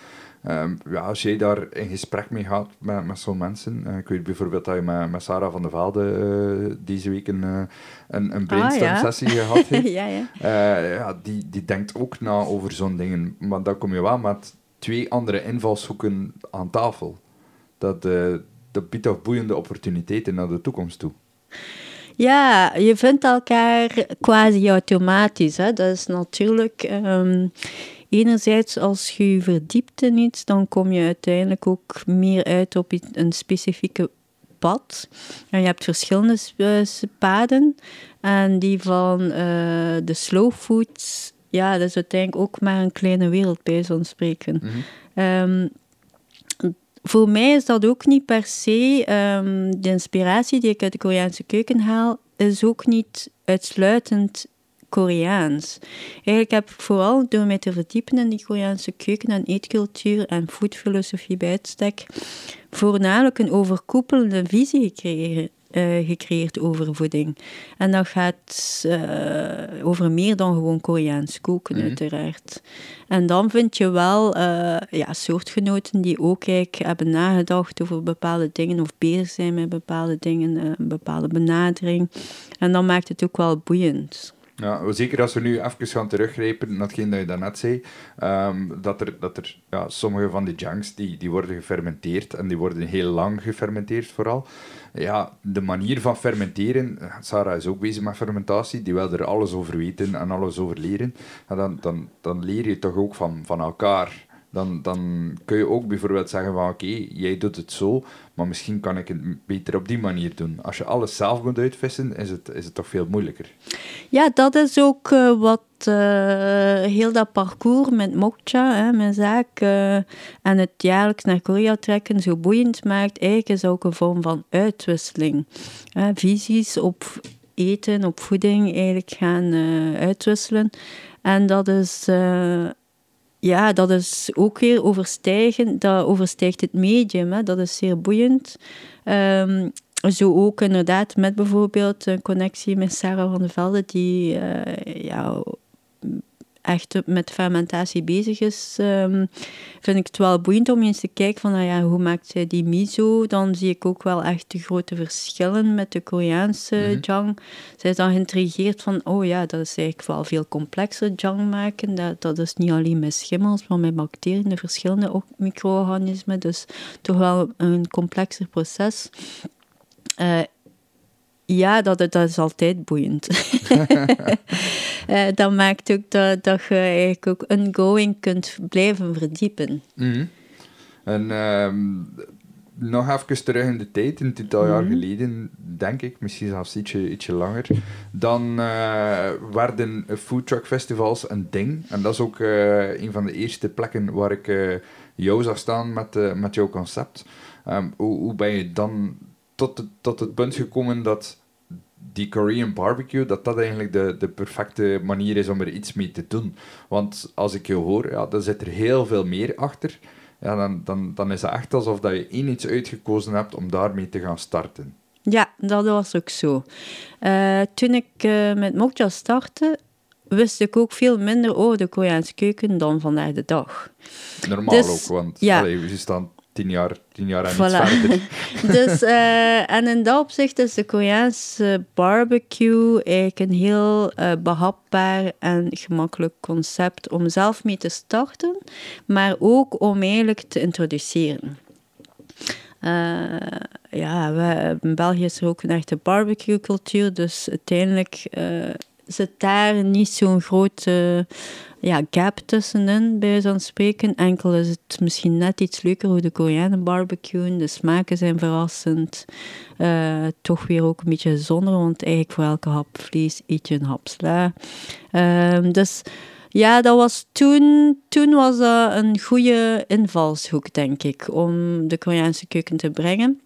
[SPEAKER 1] Um, ja, als jij daar in gesprek mee gaat met, met zo'n mensen, uh, ik weet bijvoorbeeld dat je met, met Sarah van der Velde uh, deze week een, uh, een, een brainstorm-sessie ah, ja. gehad heeft.
[SPEAKER 2] ja, ja.
[SPEAKER 1] ja, die, die denkt ook na over zo'n dingen. Maar dan kom je wel met twee andere invalshoeken aan tafel. Dat, dat biedt toch boeiende opportuniteiten naar de toekomst toe.
[SPEAKER 2] Ja, je vindt elkaar quasi automatisch. Hè? Dat is natuurlijk... Um, enerzijds, als je je verdiept in iets, dan kom je uiteindelijk ook meer uit op een specifieke pad. En je hebt verschillende paden. En die van uh, de slow foods, ja, dat is uiteindelijk ook maar een kleine wereld bij zo'n spreken. Mm -hmm voor mij is dat ook niet per se um, de inspiratie die ik uit de Koreaanse keuken haal, is ook niet uitsluitend Koreaans. Eigenlijk heb ik vooral door mij te verdiepen in die Koreaanse keuken en eetcultuur en foodfilosofie bij uitstek, voornamelijk een overkoepelende visie gekregen, uh, gecreëerd over voeding. En dat gaat uh, over meer dan gewoon Koreaans koken, mhm. uiteraard. En dan vind je wel uh, ja, soortgenoten die ook hebben nagedacht over bepaalde dingen of bezig zijn met bepaalde dingen, een bepaalde benadering. En dan maakt het ook wel boeiend.
[SPEAKER 1] Ja, zeker als we nu even gaan teruggrijpen naar hetgeen dat je daarnet zei, um, dat er, dat er ja, sommige van die junks die, die worden gefermenteerd en die worden heel lang gefermenteerd vooral. Ja, de manier van fermenteren, Sarah is ook bezig met fermentatie, die wil er alles over weten en alles over leren. En dan, dan, dan leer je toch ook van, van elkaar dan, dan kun je ook bijvoorbeeld zeggen van oké, jij doet het zo, maar misschien kan ik het beter op die manier doen. Als je alles zelf moet uitvissen, is het, is het toch veel moeilijker.
[SPEAKER 2] Ja, dat is ook uh, wat uh, heel dat parcours met Mokcha, hè, mijn zaak, uh, en het jaarlijks naar Korea trekken zo boeiend maakt. Eigenlijk is ook een vorm van uitwisseling. visies op eten, op voeding eigenlijk gaan uitwisselen. En dat is ja, dat is ook weer overstijgen. Dat overstijgt het medium. Hè. Dat is zeer boeiend. Um, zo ook inderdaad met bijvoorbeeld een connectie met Sarah van der Velde, die uh, ja, echt met fermentatie bezig is, um, vind ik het wel boeiend om eens te kijken van nou ja, hoe maakt zij die miso. Dan zie ik ook wel echt de grote verschillen met de Koreaanse mm jang. Zij is dan geïntrigeerd van, oh ja, dat is eigenlijk wel veel complexer jang maken. Dat, dat is niet alleen met schimmels, maar met bacteriën, de verschillende micro-organismen. Dus toch wel een complexer proces. Uh, ja, dat, dat is altijd boeiend. uh, dat maakt ook dat, dat je eigenlijk ook ongoing kunt blijven verdiepen.
[SPEAKER 1] Mm En um, nog even terug in de tijd, een tiental jaar mhm. geleden, denk ik, misschien zelfs ietsje, ietsje langer, dan uh, werden foodtruck festivals een ding. En dat is ook uh, een van de eerste plekken waar ik jou zag staan met, met jouw concept. Um, hoe, hoe ben je dan tot, het, tot het punt gekomen dat die Korean barbecue, dat dat eigenlijk de, de perfecte manier is om er iets mee te doen. Want als ik je hoor, ja, dan zit er heel veel meer achter. Ja, dan, dan, dan is het echt alsof dat je één iets uitgekozen hebt om daarmee te gaan starten.
[SPEAKER 2] Ja, dat was ook zo. Uh, toen ik uh, met Mokja startte, wist ik ook veel minder over de Koreaanse keuken dan vandaag de dag.
[SPEAKER 1] Normaal dus, ook, want ja. allee, we staan tien jaar, tien jaar en voilà. verder.
[SPEAKER 2] dus, uh, en in dat opzicht is de Koreaanse barbecue eigenlijk een heel uh, behapbaar en gemakkelijk concept om zelf mee te starten, maar ook om eigenlijk te introduceren. Uh, ja, we, in België is er ook een echte barbecue cultuur, dus uiteindelijk zit daar niet zo'n grote ja, gap tussenin, bij zo'n spreken. Enkel is het misschien net iets leuker hoe de Koreanen barbecuen. De smaken zijn verrassend. Uh, toch weer ook een beetje gezonder, want eigenlijk voor elke hap vlees eet je een hap sla. Uh, dus ja, dat was toen, toen was dat een goede invalshoek, denk ik, om de Koreaanse keuken te brengen.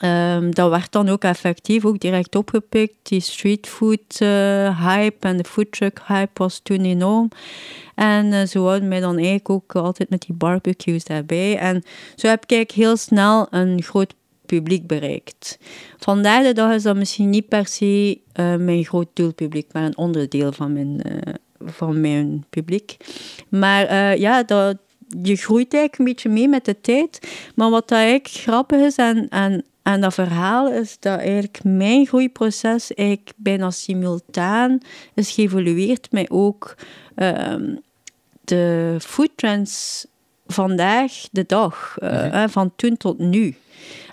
[SPEAKER 2] Ehm, dat werd dan ook effectief ook direct opgepikt. Die streetfood uh, hype en de foodtruck hype was toen enorm. En zo hadden wij dan eigenlijk ook altijd met die barbecues daarbij. En zo heb ik eigenlijk heel snel een groot publiek bereikt. Vandaag de dag is dat misschien niet per se uh, mijn groot doelpubliek, maar een onderdeel van mijn, van mijn publiek. Maar ja, dat, je groeit eigenlijk een beetje mee met de tijd. Maar wat dat eigenlijk grappig is en, en en dat verhaal is dat eigenlijk mijn groeiproces eigenlijk bijna simultaan is geëvolueerd met ook um, de foodtrends vandaag de dag, uh, van toen tot nu.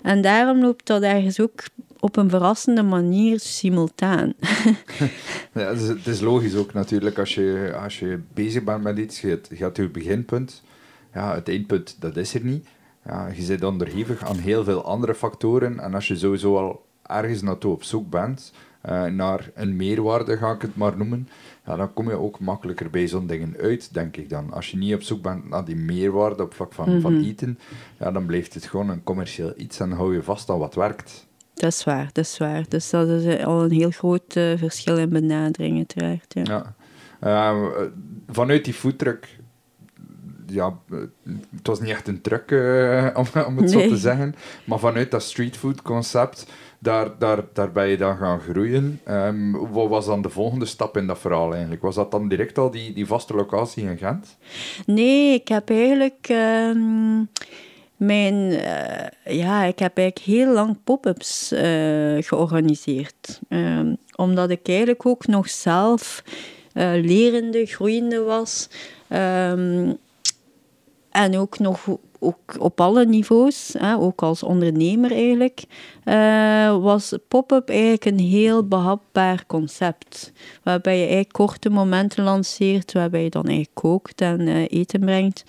[SPEAKER 2] En daarom loopt dat ergens ook op een verrassende manier simultaan.
[SPEAKER 1] ja, het, is, het, is, logisch ook natuurlijk, als je, als je bezig bent met iets, je, hebt je beginpunt, ja, het eindpunt, dat is er niet ja, je zit onderhevig aan heel veel andere factoren. En als je sowieso al ergens naartoe op zoek bent, uh, naar een meerwaarde ga ik het maar noemen, ja, dan kom je ook makkelijker bij zo'n dingen uit, denk ik dan. Als je niet op zoek bent naar die meerwaarde op vlak van, van mhm. eten, ja, dan blijft het gewoon een commercieel iets en hou je vast aan wat werkt.
[SPEAKER 2] Dat is waar, dat is waar. Dus dat is al een heel groot uh, verschil in benadering, uiteraard. Ja.
[SPEAKER 1] ja. Uh, vanuit die foodtruck ja, het was niet echt een truc, uh, om, om, het zo te zeggen. Maar vanuit dat streetfood concept, daar, daar, daar ben je dan gaan groeien. Um, wat was dan de volgende stap in dat verhaal eigenlijk? Was dat dan direct al die, die vaste locatie in Gent?
[SPEAKER 2] Nee, ik heb eigenlijk... Uh, mijn, uh, ja, ik heb eigenlijk heel lang pop-ups uh, georganiseerd. Um, omdat ik eigenlijk ook nog zelf lerende, groeiende was. Um, en ook nog ook op alle niveaus, hè, ook als ondernemer eigenlijk, uh, was pop-up eigenlijk een heel behapbaar concept. Waarbij je eigenlijk korte momenten lanceert, waarbij je dan eigenlijk kookt en uh, eten brengt.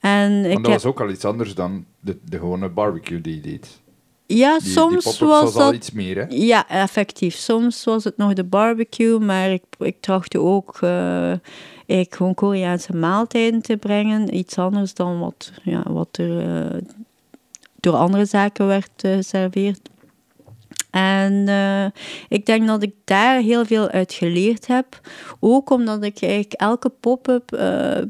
[SPEAKER 2] En
[SPEAKER 1] dat was ook al iets anders dan de, de gewone barbecue die je deed.
[SPEAKER 2] Ja, soms was dat...
[SPEAKER 1] iets meer, hè?
[SPEAKER 2] Ja, effectief. Soms was het nog de barbecue, maar ik, ik trachtte ook uh, eigenlijk gewoon Koreaanse maaltijden te brengen. Iets anders dan wat, ja, wat er uh, door andere zaken werd geserveerd. En uh, ik denk dat ik daar heel veel uit geleerd heb. Ook omdat ik eigenlijk elke pop-up uh,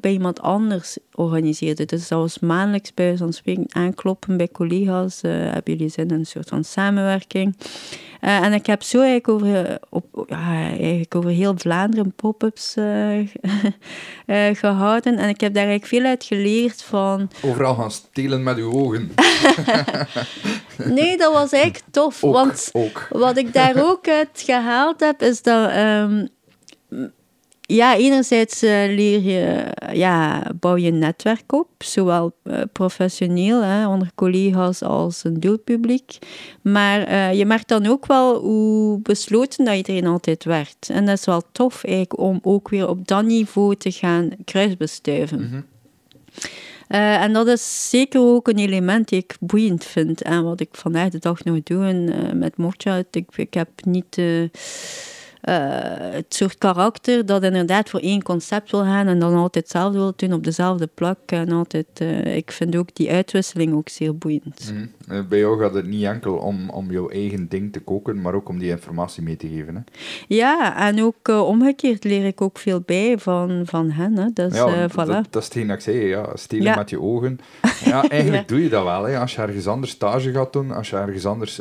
[SPEAKER 2] bij iemand anders organiseerde. Dus dat was maandelijks bij zo'n spreken aankloppen bij collega's. Uh, hebben jullie zin in een soort van samenwerking? En ik heb zo eigenlijk over, op, ja, eigenlijk over heel Vlaanderen pop-ups gehouden. En ik heb daar eigenlijk veel uit geleerd van...
[SPEAKER 1] Overal gaan stelen met uw ogen.
[SPEAKER 2] nee, dat was eigenlijk tof.
[SPEAKER 1] Ook,
[SPEAKER 2] want
[SPEAKER 1] ook.
[SPEAKER 2] wat ik daar ook uit gehaald heb, is dat... Um, ja, enerzijds uh, leer je, ja, bouw je een netwerk op, zowel uh, professioneel, hè, onder collega's als een doelpubliek. Maar uh, je merkt dan ook wel hoe besloten dat iedereen altijd werd. En dat is wel tof eigenlijk om ook weer op dat niveau te gaan kruisbestuiven. Mm -hmm. En dat is zeker ook een element die ik boeiend vind. En wat ik vandaag de dag nog doe met Mocha. Ik, ik heb niet uh, het soort karakter dat inderdaad voor één concept wil gaan en dan altijd hetzelfde wil doen op dezelfde plek. En altijd, uh, ik vind ook die uitwisseling ook zeer boeiend.
[SPEAKER 1] Mm -hmm. Bij jou gaat het niet enkel om, om jouw eigen ding te koken, maar ook om die informatie mee te geven. Hè?
[SPEAKER 2] Ja, en ook omgekeerd leer ik ook veel bij van, van hen. Hè. Dus,
[SPEAKER 1] ja,
[SPEAKER 2] voilà.
[SPEAKER 1] dat, dat, is hetgeen dat ik zei, ja, stelen ja. met je ogen. Ja, eigenlijk ja. doe je dat wel. Hè. Als je ergens anders stage gaat doen, als je ergens anders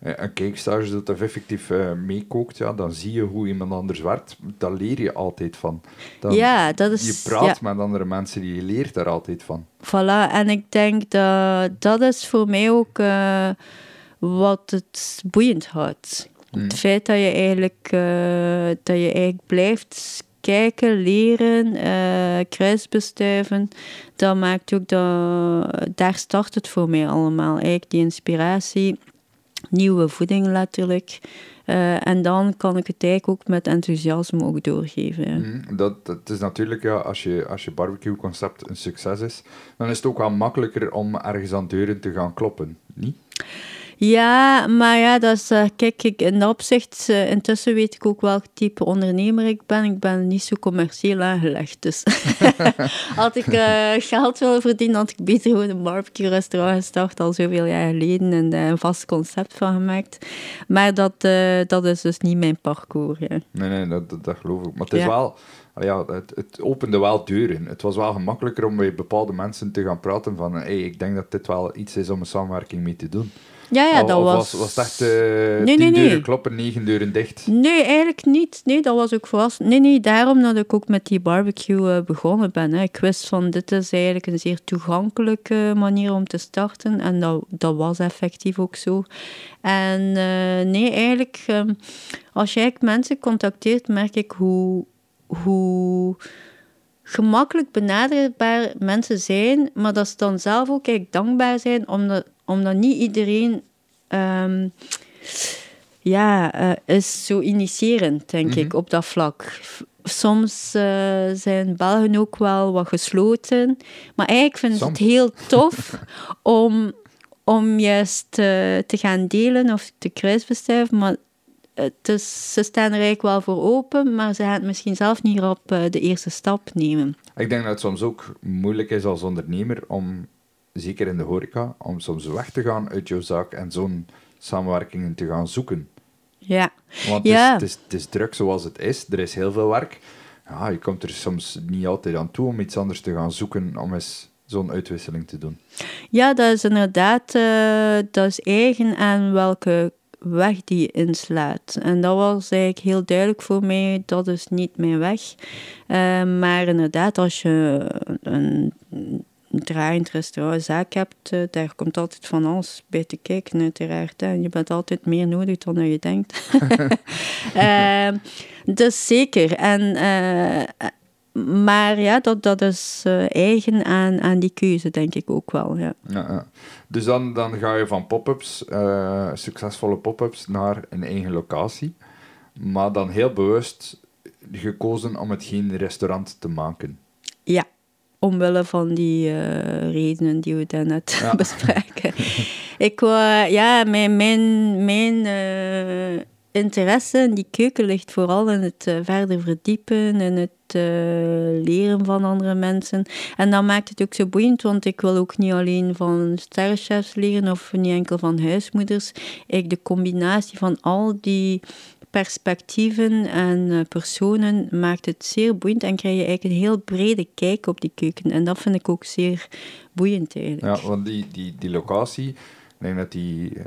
[SPEAKER 1] een kijkstage doet of effectief meekookt, ja, dan zie je hoe iemand anders werkt, daar leer je altijd van. Dan,
[SPEAKER 2] ja, dat is...
[SPEAKER 1] Je praat ja. met andere mensen, die je leert daar altijd van.
[SPEAKER 2] Voilà, en ik denk dat dat is voor mij ook uh, wat het boeiend houdt. Hmm. Het feit dat je eigenlijk, uh, dat je eigenlijk blijft kijken, leren, uh, kruisbestuiven, dat maakt ook dat... Daar start het voor mij allemaal, eigenlijk die inspiratie. Nieuwe voeding letterlijk. Uh, en dan kan ik het eigenlijk ook met enthousiasme ook doorgeven.
[SPEAKER 1] Mm, dat, dat is natuurlijk, ja, als je, als je barbecue-concept een succes is, dan is het ook wel makkelijker om ergens aan deuren te gaan kloppen, niet?
[SPEAKER 2] Ja, maar ja, dat is, eh, kijk, ik, in dat opzicht, eh, intussen weet ik ook welk type ondernemer ik ben. Ik ben niet zo commercieel aangelegd, dus had ik eh, geld willen verdienen, had ik beter gewoon een barbecue-restaurant gestart al zoveel jaar geleden en daar een vast concept van gemaakt. Maar dat, dat is dus niet mijn parcours. Ja.
[SPEAKER 1] Nee, nee, dat, dat, dat geloof ik. Maar het is
[SPEAKER 2] Ja.
[SPEAKER 1] wel... Ja, het, het opende wel deuren. Het was wel gemakkelijker om met bepaalde mensen te gaan praten van hey, ik denk dat dit wel iets is om een samenwerking mee te doen.
[SPEAKER 2] Ja, ja, dat
[SPEAKER 1] of
[SPEAKER 2] was...
[SPEAKER 1] was... echt eh
[SPEAKER 2] nee,
[SPEAKER 1] tien
[SPEAKER 2] nee.
[SPEAKER 1] deuren kloppen, negen deuren dicht?
[SPEAKER 2] Nee, eigenlijk niet. Nee, dat was ook verrassend. Nee, nee, daarom dat ik ook met die barbecue eh, begonnen ben. Hè. Ik wist van, dit is eigenlijk een zeer toegankelijke manier om te starten. En dat, dat was effectief ook zo. En eh, nee, eigenlijk, ehm, als je eigenlijk mensen contacteert, merk ik hoe, hoe gemakkelijk benaderbaar mensen zijn, maar dat ze dan zelf ook eigenlijk dankbaar zijn, omdat, omdat niet iedereen ehm, ja, eh, is zo initiërend, denk ik, op dat vlak. Soms eh, zijn Belgen ook wel wat gesloten, maar eigenlijk vinden ze het heel tof om, om juist eh, te gaan delen of te kruisbestuiven, maar het is, ze staan er eigenlijk wel voor open, maar ze gaan het misschien zelf niet op de eerste stap nemen.
[SPEAKER 1] Ik denk dat het soms ook moeilijk is als ondernemer om, zeker in de horeca, om soms weg te gaan uit jouw zaak en zo'n samenwerkingen te gaan zoeken.
[SPEAKER 2] Ja,
[SPEAKER 1] Want
[SPEAKER 2] Ja.
[SPEAKER 1] het, is, het, is, het is druk zoals het is, er is heel veel werk. Ja, je komt er soms niet altijd aan toe om iets anders te gaan zoeken om eens zo'n uitwisseling te doen.
[SPEAKER 2] ja dat is inderdaad eh, dat is eigen aan welke weg die je inslaat. En dat was eigenlijk heel duidelijk voor mij, dat is niet mijn weg. Eh, maar inderdaad, als je een draaiend restaurant, zaak hebt, eh, daar komt altijd van alles bij te kijken, uiteraard. Hè. Je bent altijd meer nodig dan je denkt. Ehm, dus zeker. En, eh, maar ja, dat, dat is eh, eigen aan, aan die keuze, denk ik ook wel. Ja.
[SPEAKER 1] Ja, ja. Dus dan, dan ga je van pop-ups, succesvolle pop-ups, naar een eigen locatie. Maar dan heel bewust gekozen om het geen restaurant te maken.
[SPEAKER 2] ja, omwille van die eh, redenen die we daarnet
[SPEAKER 1] Ja.
[SPEAKER 2] bespraken. ik wou, ja, mijn, mijn, mijn eh, interesse in die keuken ligt vooral in het eh, verder verdiepen, in het leren van andere mensen. En dat maakt het ook zo boeiend, want ik wil ook niet alleen van sterrenchefs leren of niet enkel van huismoeders. Ik, de combinatie van al die perspectieven en eh, personen maakt het zeer boeiend en krijg je eigenlijk een heel brede kijk op die keuken. En dat vind ik ook zeer boeiend eigenlijk.
[SPEAKER 1] Ja, want die, die, die locatie, ik denk dat die eh,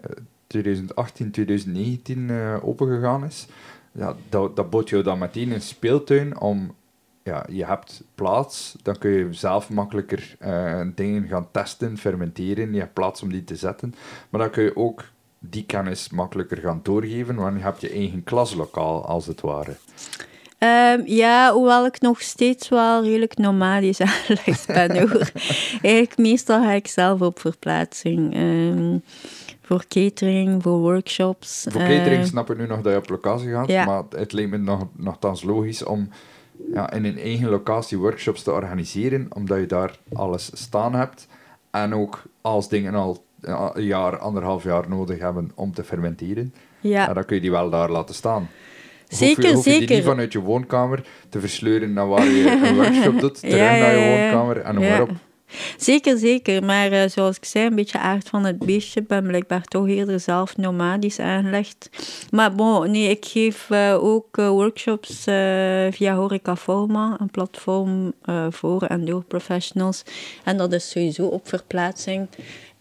[SPEAKER 1] 2018, 2019 eh opengegaan is. Ja, dat, dat bood jou dan meteen een speeltuin om... Ja, je hebt plaats, dan kun je zelf makkelijker eh, dingen gaan testen, fermenteren. Je hebt plaats om die te zetten. Maar dan kun je ook die kennis makkelijker gaan doorgeven, want je hebt je eigen klaslokaal, als het ware.
[SPEAKER 2] Ehm, ja, hoewel ik nog steeds wel redelijk nomadisch aangelegd ben hoor. Eigenlijk meestal ga ik zelf op verplaatsing. Ehm, voor catering, voor workshops.
[SPEAKER 1] Voor catering
[SPEAKER 2] Ehm,
[SPEAKER 1] snap ik nu nog dat je op locatie gaat,
[SPEAKER 2] ja.
[SPEAKER 1] maar het leek me nog, nogthans logisch om ja, in een eigen locatie workshops te organiseren, omdat je daar alles staan hebt en ook als dingen al een jaar, anderhalf jaar nodig hebben om te fermenteren,
[SPEAKER 2] ja.
[SPEAKER 1] dan kun je die wel daar laten staan.
[SPEAKER 2] Zeker,
[SPEAKER 1] hoef je, je die
[SPEAKER 2] zeker.
[SPEAKER 1] niet vanuit je woonkamer te versleuren naar waar je een workshop doet, terug
[SPEAKER 2] Ja,
[SPEAKER 1] naar je woonkamer en noem maar op.
[SPEAKER 2] Zeker, zeker. Maar eh, zoals ik zei, een beetje aard van het beestje. Ik ben blijkbaar toch eerder zelf nomadisch aangelegd. Maar bon, nee, ik geef eh, ook eh, workshops eh, via Horeca Forma, een platform eh, voor en door professionals. En dat is sowieso op verplaatsing.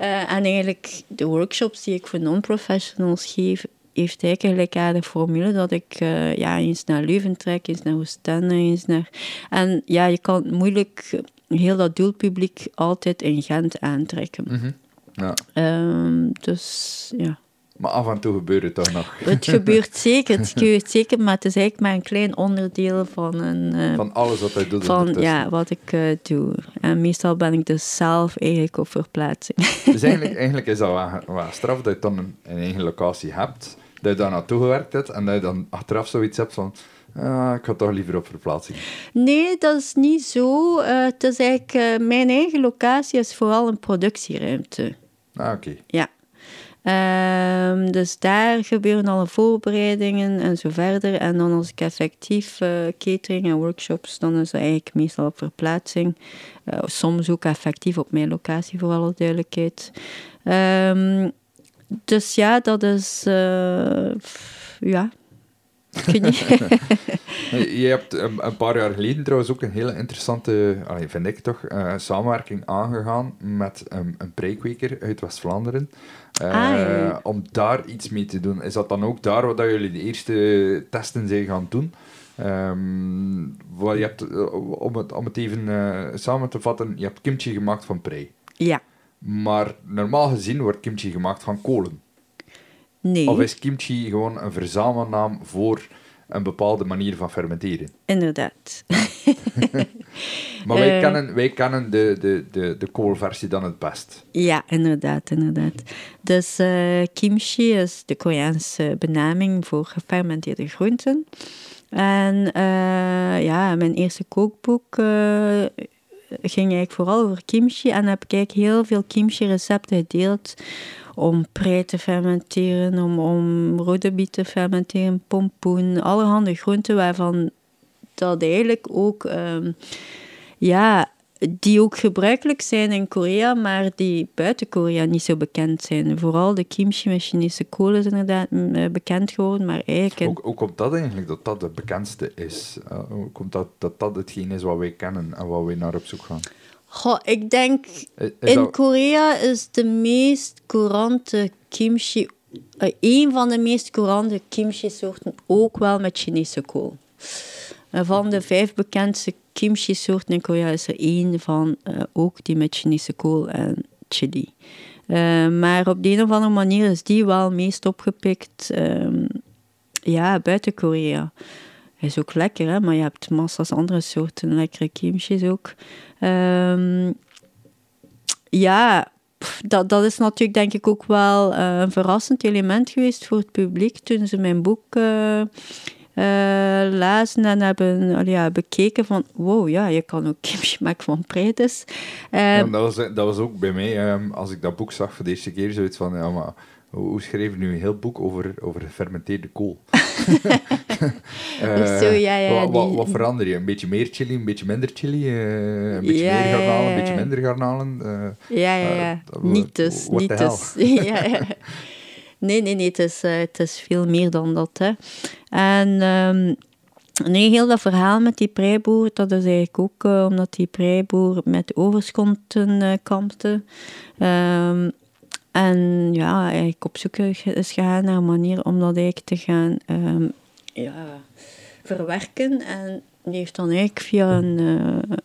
[SPEAKER 2] Eh, en eigenlijk de workshops die ik voor non-professionals geef, heeft eigenlijk aan de formule dat ik eh, ja, eens naar Leuven trek, eens naar Oostende, eens naar... En ja, je kan moeilijk heel dat doelpubliek altijd in Gent aantrekken.
[SPEAKER 1] Mhm. Ja.
[SPEAKER 2] Ehm, dus ja,
[SPEAKER 1] Maar af en toe gebeurt het toch nog.
[SPEAKER 2] het gebeurt zeker, het gebeurt zeker, maar het is eigenlijk maar een klein onderdeel van een... eh,
[SPEAKER 1] Van alles wat hij doet
[SPEAKER 2] van ja, wat ik eh, doe. En meestal ben ik dus zelf eigenlijk op verplaatsing.
[SPEAKER 1] Dus eigenlijk, eigenlijk is dat wel, wel straf dat je dan een, een eigen locatie hebt, dat je daar naartoe gewerkt hebt en dat je dan achteraf zoiets hebt van ah, ik ga toch liever op verplaatsing.
[SPEAKER 2] Nee, dat is niet zo. Eh, het is eigenlijk, mijn eigen locatie is vooral een productieruimte.
[SPEAKER 1] Ah, oké.
[SPEAKER 2] Ja. Ehm, dus daar gebeuren alle voorbereidingen en zo verder. En dan als ik effectief uh, catering en workshops, dan is dat eigenlijk meestal op verplaatsing. Uh, soms ook effectief op mijn locatie, voor alle duidelijkheid. Um, dus ja, dat is... Uh, ja,
[SPEAKER 1] je hebt een, paar jaar geleden trouwens ook een hele interessante, vind ik toch, uh, samenwerking aangegaan met een, een preekweker uit West-Vlaanderen. Uh, Om daar iets mee te doen. Is dat dan ook daar wat jullie de eerste testen zijn gaan doen? Um, wat je hebt, eh, om, het, om het even samen te vatten, je hebt kimchi gemaakt van prei.
[SPEAKER 2] Ja.
[SPEAKER 1] Maar normaal gezien wordt kimchi gemaakt van kolen.
[SPEAKER 2] Nee.
[SPEAKER 1] Of is kimchi gewoon een verzamelnaam voor een bepaalde manier van fermenteren?
[SPEAKER 2] Inderdaad.
[SPEAKER 1] maar wij, uh, kennen, wij kennen de, de, de, de koolversie dan het best.
[SPEAKER 2] Ja, inderdaad, inderdaad. Dus uh, kimchi is de Koreaanse benaming voor gefermenteerde groenten. En uh, ja, mijn eerste kookboek ging eigenlijk vooral over kimchi. En heb ik eigenlijk heel veel kimchi-recepten gedeeld om prei te fermenteren, om, om rode biet te fermenteren, pompoen, allerhande groenten waarvan dat eigenlijk ook, um, ja, die ook gebruikelijk zijn in Korea, maar die buiten Korea niet zo bekend zijn. Vooral de kimchi met Chinese kolen is inderdaad mm, eh, bekend geworden, maar eigenlijk...
[SPEAKER 1] Ook, ook komt dat eigenlijk, dat dat de bekendste is. Uh, komt dat, dat dat hetgeen is wat wij kennen en wat wij naar op zoek gaan.
[SPEAKER 2] Goh, ik denk, in Korea is de meest courante kimchi, uh, een van de meest courante kimchi-soorten ook wel met Chinese kool. van de vijf bekendste kimchi-soorten in Korea is er één van uh, ook die met Chinese kool en chili. Uh, maar op de een of andere manier is die wel meest opgepikt um, ja, buiten Korea. Is ook lekker, hè? maar je hebt massa's andere soorten lekkere kimchi's ook. Um, ja, dat, dat is natuurlijk denk ik ook wel uh, een verrassend element geweest voor het publiek toen ze mijn boek uh, uh, lazen en hebben ja, bekeken van wow, ja, je kan ook kimchi maken van pretes.
[SPEAKER 1] Ja, dat, was, dat was ook bij mij, um, als ik dat boek zag voor de eerste keer, zoiets van, ja, maar hoe schreef je nu een heel boek over, over gefermenteerde kool?
[SPEAKER 2] uh, Zo, ja, ja,
[SPEAKER 1] wat, wat, wat, verander je? Een beetje meer chili, een beetje minder chili? Uh, een beetje ja, meer garnalen, een beetje minder garnalen? Uh,
[SPEAKER 2] ja, ja, ja. niet dus. Niet dus. Nee, nee, nee. Het is, het is veel meer dan dat. Hè. En... Um, Nee, heel dat verhaal met die preiboer, dat is eigenlijk ook omdat die preiboer met overschotten kampte. Um, en ja, eigenlijk op zoek is gegaan naar een manier om dat eigenlijk te gaan um, ja, verwerken. En die heeft dan eigenlijk via een,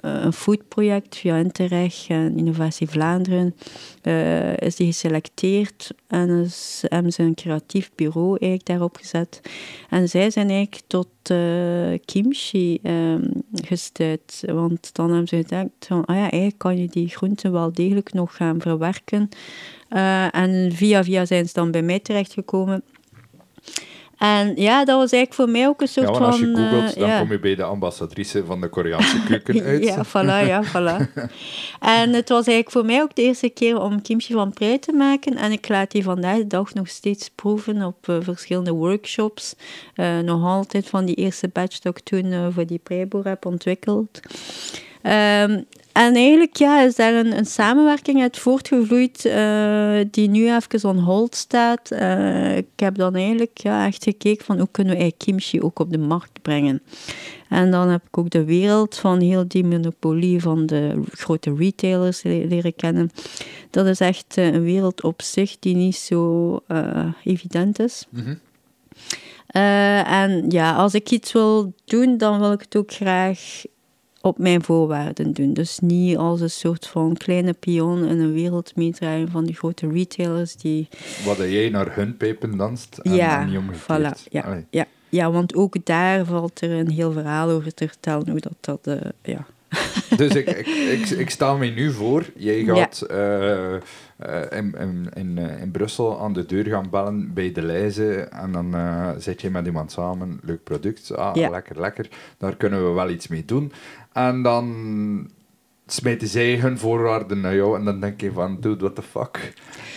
[SPEAKER 2] uh, foodproject, via Interreg en Innovatie Vlaanderen, uh, is die geselecteerd en is, hebben ze een creatief bureau eigenlijk daarop gezet. En zij zijn eigenlijk tot uh, kimchi um, gestuurd. Want dan hebben ze gedacht van, ah ja, eigenlijk kan je die groenten wel degelijk nog gaan verwerken. en via via zijn ze dan bij mij terechtgekomen. En ja, dat was eigenlijk voor mij ook een soort
[SPEAKER 1] ja,
[SPEAKER 2] van...
[SPEAKER 1] als je googelt, dan ja. kom je bij de ambassadrice van de Koreaanse keuken uit.
[SPEAKER 2] ja, voilà, ja, voilà. en het was eigenlijk voor mij ook de eerste keer om kimchi van prei te maken. En ik laat die vandaag de dag nog steeds proeven op uh, verschillende workshops. Uh, nog altijd van die eerste batch dat ik toen uh, voor die preiboer heb ontwikkeld. Um, en eigenlijk ja, is daar een, een samenwerking uit voortgevloeid uh, die nu even on hold staat. Uh, ik heb dan eigenlijk ja, echt gekeken van hoe kunnen we kimchi ook op de markt brengen. En dan heb ik ook de wereld van heel die monopolie van de grote retailers leren kennen. Dat is echt een wereld op zich die niet zo uh, evident is. Mm -hmm. en ja, als ik iets wil doen, dan wil ik het ook graag op mijn voorwaarden doen. Dus niet als een soort van kleine pion in een wereld meedraaien van die grote retailers die...
[SPEAKER 1] Wat jij naar hun pepen danst
[SPEAKER 2] en, ja, niet Voilà, ja, ja, ja, want ook daar valt er een heel verhaal over te vertellen hoe dat... dat uh, ja.
[SPEAKER 1] Dus ik, ik, ik, ik, sta me nu voor, jij gaat ja. uh, in, in, in, in, Brussel aan de deur gaan bellen bij de lijzen en dan uh, zit je met iemand samen, leuk product, ah, ja. lekker, lekker, daar kunnen we wel iets mee doen. En dan smijten zij hun voorwaarden naar jou en dan denk je van, dude, what the fuck.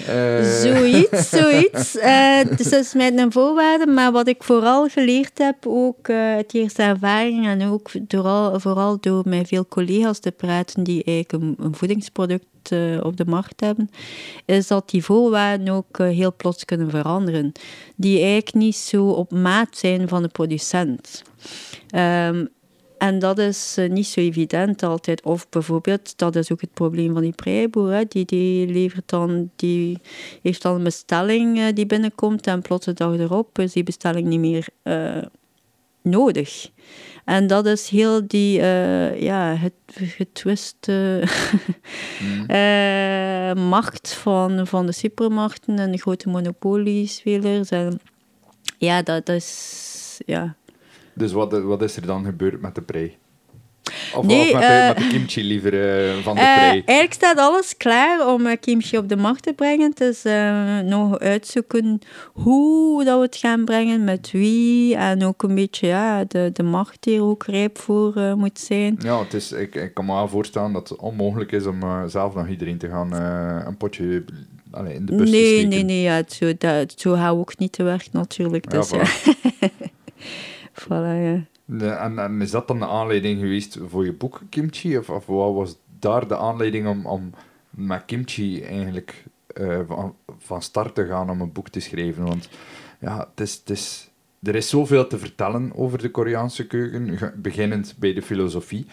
[SPEAKER 1] Eh,
[SPEAKER 2] Zoiets, zoiets. Eh, dus dat is mijn voorwaarde. Maar wat ik vooral geleerd heb, ook eh uit eerste ervaring en ook vooral, vooral door met veel collega's te praten die eigenlijk een, een voedingsproduct op de markt hebben, is dat die voorwaarden ook heel plots kunnen veranderen. Die eigenlijk niet zo op maat zijn van de producent. Ehm, en dat is eh, niet zo evident altijd. Of bijvoorbeeld, dat is ook het probleem van die prijboer. Hè. Die, die, levert dan, die heeft dan een bestelling eh, die binnenkomt en plots de dag erop is die bestelling niet meer eh, nodig. En dat is heel die, ja, het getwiste eh, macht van, van de supermarkten en de grote monopoliespelers. En ja, dat is, ja,
[SPEAKER 1] Dus wat, wat is er dan gebeurd met de prei? Of,
[SPEAKER 2] Nee,
[SPEAKER 1] of met, de,
[SPEAKER 2] eh,
[SPEAKER 1] met de kimchi liever eh, van de
[SPEAKER 2] Eh,
[SPEAKER 1] prei?
[SPEAKER 2] eigenlijk staat alles klaar om kimchi op de markt te brengen. Het is eh, nog uitzoeken hoe dat we het gaan brengen, met wie. En ook een beetje ja, de, de markt die er ook rijp voor moet zijn.
[SPEAKER 1] Ja, het is, ik, ik kan me wel voorstellen dat het onmogelijk is om zelf nog iedereen te gaan een potje allee, in de bus te
[SPEAKER 2] Nee,
[SPEAKER 1] steken.
[SPEAKER 2] nee, nee. Ja, zo, dat, zo gaan we ook niet te werk natuurlijk. Dus, ja,
[SPEAKER 1] voilà.
[SPEAKER 2] ja.
[SPEAKER 1] En, is dat dan de aanleiding geweest voor je boek Kimchi? Of, of wat was daar de aanleiding om, om met Kimchi eigenlijk eh, van, van start te gaan om een boek te schrijven? Want ja, het is, het is, er is zoveel te vertellen over de Koreaanse keuken, beginnend bij de filosofie,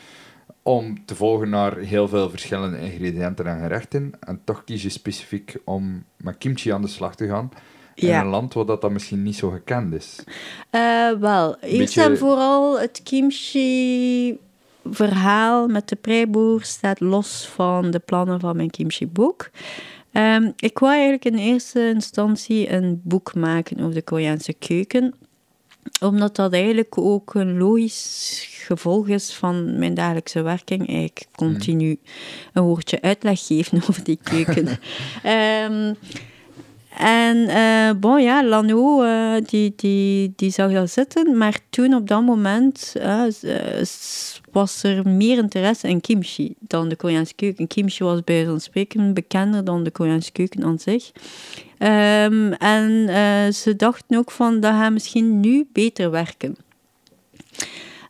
[SPEAKER 1] om te volgen naar heel veel verschillende ingrediënten en gerechten. En toch kies je specifiek om met kimchi aan de slag te gaan. In
[SPEAKER 2] Ja.
[SPEAKER 1] een land waar dat, dat misschien niet zo gekend is.
[SPEAKER 2] Eh, wel, eerst
[SPEAKER 1] Beetje-
[SPEAKER 2] en vooral het kimchi-verhaal met de preiboer staat los van de plannen van mijn kimchi-boek. Ehm, ik wou eigenlijk in eerste instantie een boek maken over de Koreaanse keuken, omdat dat eigenlijk ook een logisch gevolg is van mijn dagelijkse werking. Eigenlijk continu een woordje uitleg geven over die keuken. Ehm, en bon, ja, Lano, eh, die, die, die zag dat zitten. Maar toen, op dat moment, eh, was er meer interesse in kimchi dan de Koreaanse keuken. Kimchi was bij zo'n spreken bekender dan de Koreaanse keuken aan zich. Ehm, en ze dachten ook van, dat gaat misschien nu beter werken.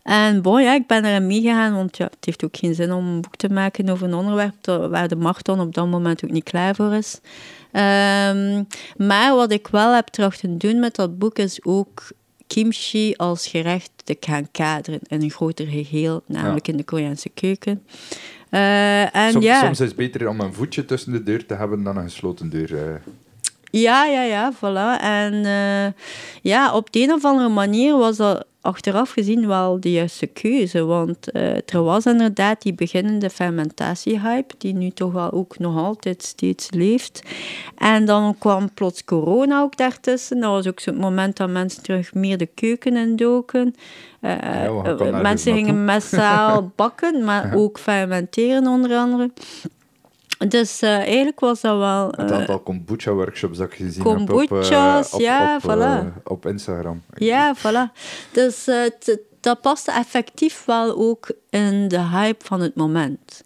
[SPEAKER 2] En bon, ja, ik ben erin meegegaan, want ja, het heeft ook geen zin om een boek te maken over een onderwerp waar de markt dan op dat moment ook niet klaar voor is. Ehm, maar wat ik wel heb trachten doen met dat boek is ook kimchi als gerecht te gaan kaderen in een groter geheel, namelijk in de Koreaanse keuken. Eh, en
[SPEAKER 1] Som-
[SPEAKER 2] ja,
[SPEAKER 1] Soms is het beter om een voetje tussen de deur te hebben dan een gesloten deur. eh.
[SPEAKER 2] Ja, ja, ja, voilà. En eh, ja, op de een of andere manier was dat achteraf gezien wel de juiste keuze. Want eh, er was inderdaad die beginnende fermentatiehype, die nu toch wel ook nog altijd steeds leeft. En dan kwam plots corona ook daartussen. Dat was ook zo'n moment dat mensen terug meer de keuken indoken. Eh,
[SPEAKER 1] gaan
[SPEAKER 2] eh,
[SPEAKER 1] nergens
[SPEAKER 2] mensen gingen massaal bakken, maar ook fermenteren onder andere. Dus eh, eigenlijk was dat wel...
[SPEAKER 1] Het
[SPEAKER 2] eh,
[SPEAKER 1] aantal kombucha-workshops dat ik gezien heb op,
[SPEAKER 2] kombucha's,
[SPEAKER 1] eh, op,
[SPEAKER 2] ja,
[SPEAKER 1] op,
[SPEAKER 2] voilà.
[SPEAKER 1] eh, op Instagram.
[SPEAKER 2] Ja, voilà. Dus eh, t- dat paste effectief wel ook in de hype van het moment.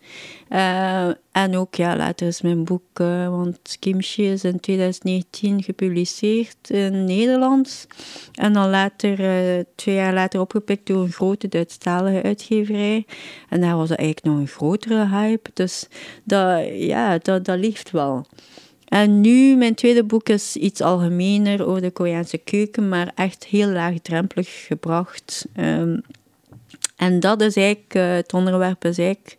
[SPEAKER 2] Eh, en ook, ja, later is mijn boek, eh, want Kimchi is in 2019 gepubliceerd in Nederlands. En dan later, eh, twee jaar later opgepikt door een grote Duitsstalige uitgeverij. En daar was eigenlijk nog een grotere hype. Dus dat, ja, dat, dat ligt wel. En nu, mijn tweede boek is iets algemener over de Koreaanse keuken, maar echt heel laagdrempelig gebracht. Ehm, en dat is eigenlijk, eh, het onderwerp is eigenlijk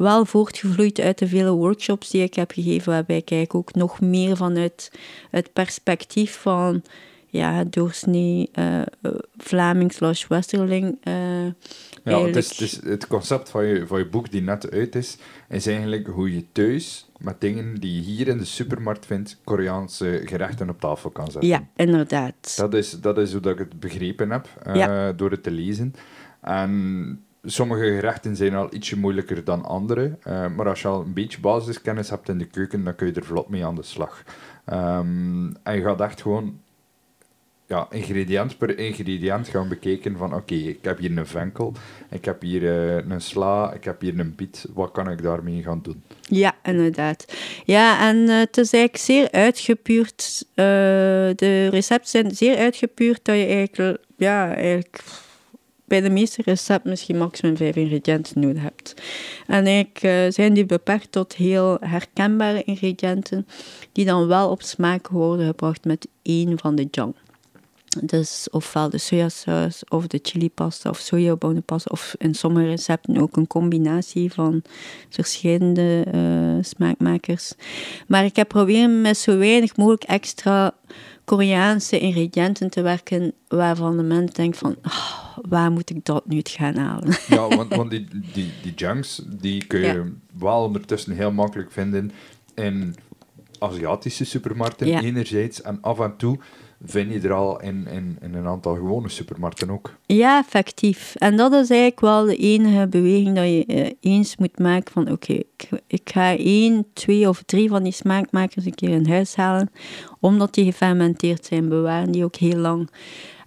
[SPEAKER 2] wel voortgevloeid uit de vele workshops die ik heb gegeven, waarbij ik ook nog meer vanuit het perspectief van ja, doorsnee eh, eh, Vlaming slash Westerling eh,
[SPEAKER 1] Ja, het, is, het, is, het concept van je, van je boek die net uit is, is eigenlijk hoe je thuis met dingen die je hier in de supermarkt vindt, Koreaanse gerechten op tafel kan zetten.
[SPEAKER 2] Ja, inderdaad.
[SPEAKER 1] Dat is, dat is hoe dat ik het begrepen heb eh,
[SPEAKER 2] Ja.
[SPEAKER 1] door het te lezen. En sommige gerechten zijn al ietsje moeilijker dan andere. eh, maar als je al een beetje basiskennis hebt in de keuken, dan kun je er vlot mee aan de slag. Ehm, en je gaat echt gewoon ja, ingrediënt per ingrediënt gaan bekeken van oké, ik heb hier een venkel, ik heb hier eh, een sla, ik heb hier een biet, wat kan ik daarmee gaan doen?
[SPEAKER 2] Ja, inderdaad. Ja, en uh, het is eigenlijk zeer uitgepuurd. De recepten zijn zeer uitgepuurd dat je eigenlijk, ja, eigenlijk bij de meeste recepten misschien maximum vijf ingrediënten nodig hebt. En eigenlijk uh, zijn die beperkt tot heel herkenbare ingrediënten, die dan wel op smaak worden gebracht met één van de jang. Dus ofwel de sojasaus of de chilipasta of sojabonenpasta of in sommige recepten ook een combinatie van verschillende uh, smaakmakers. Maar ik heb proberen met zo weinig mogelijk extra Koreaanse ingrediënten te werken waarvan de mens denkt van oh, waar moet ik dat nu gaan halen?
[SPEAKER 1] Ja, want, want die, die, die junks die kun je ja. wel ondertussen heel makkelijk vinden in Aziatische supermarkten ja. enerzijds en af en toe vind je er al in, in, in een aantal gewone supermarkten ook.
[SPEAKER 2] Ja, effectief. En dat is eigenlijk wel de enige beweging dat je uh, eens moet maken van oké, okay, ik, ik, ga één, twee of drie van die smaakmakers een keer in huis halen, omdat die gefermenteerd zijn, bewaren die ook heel lang.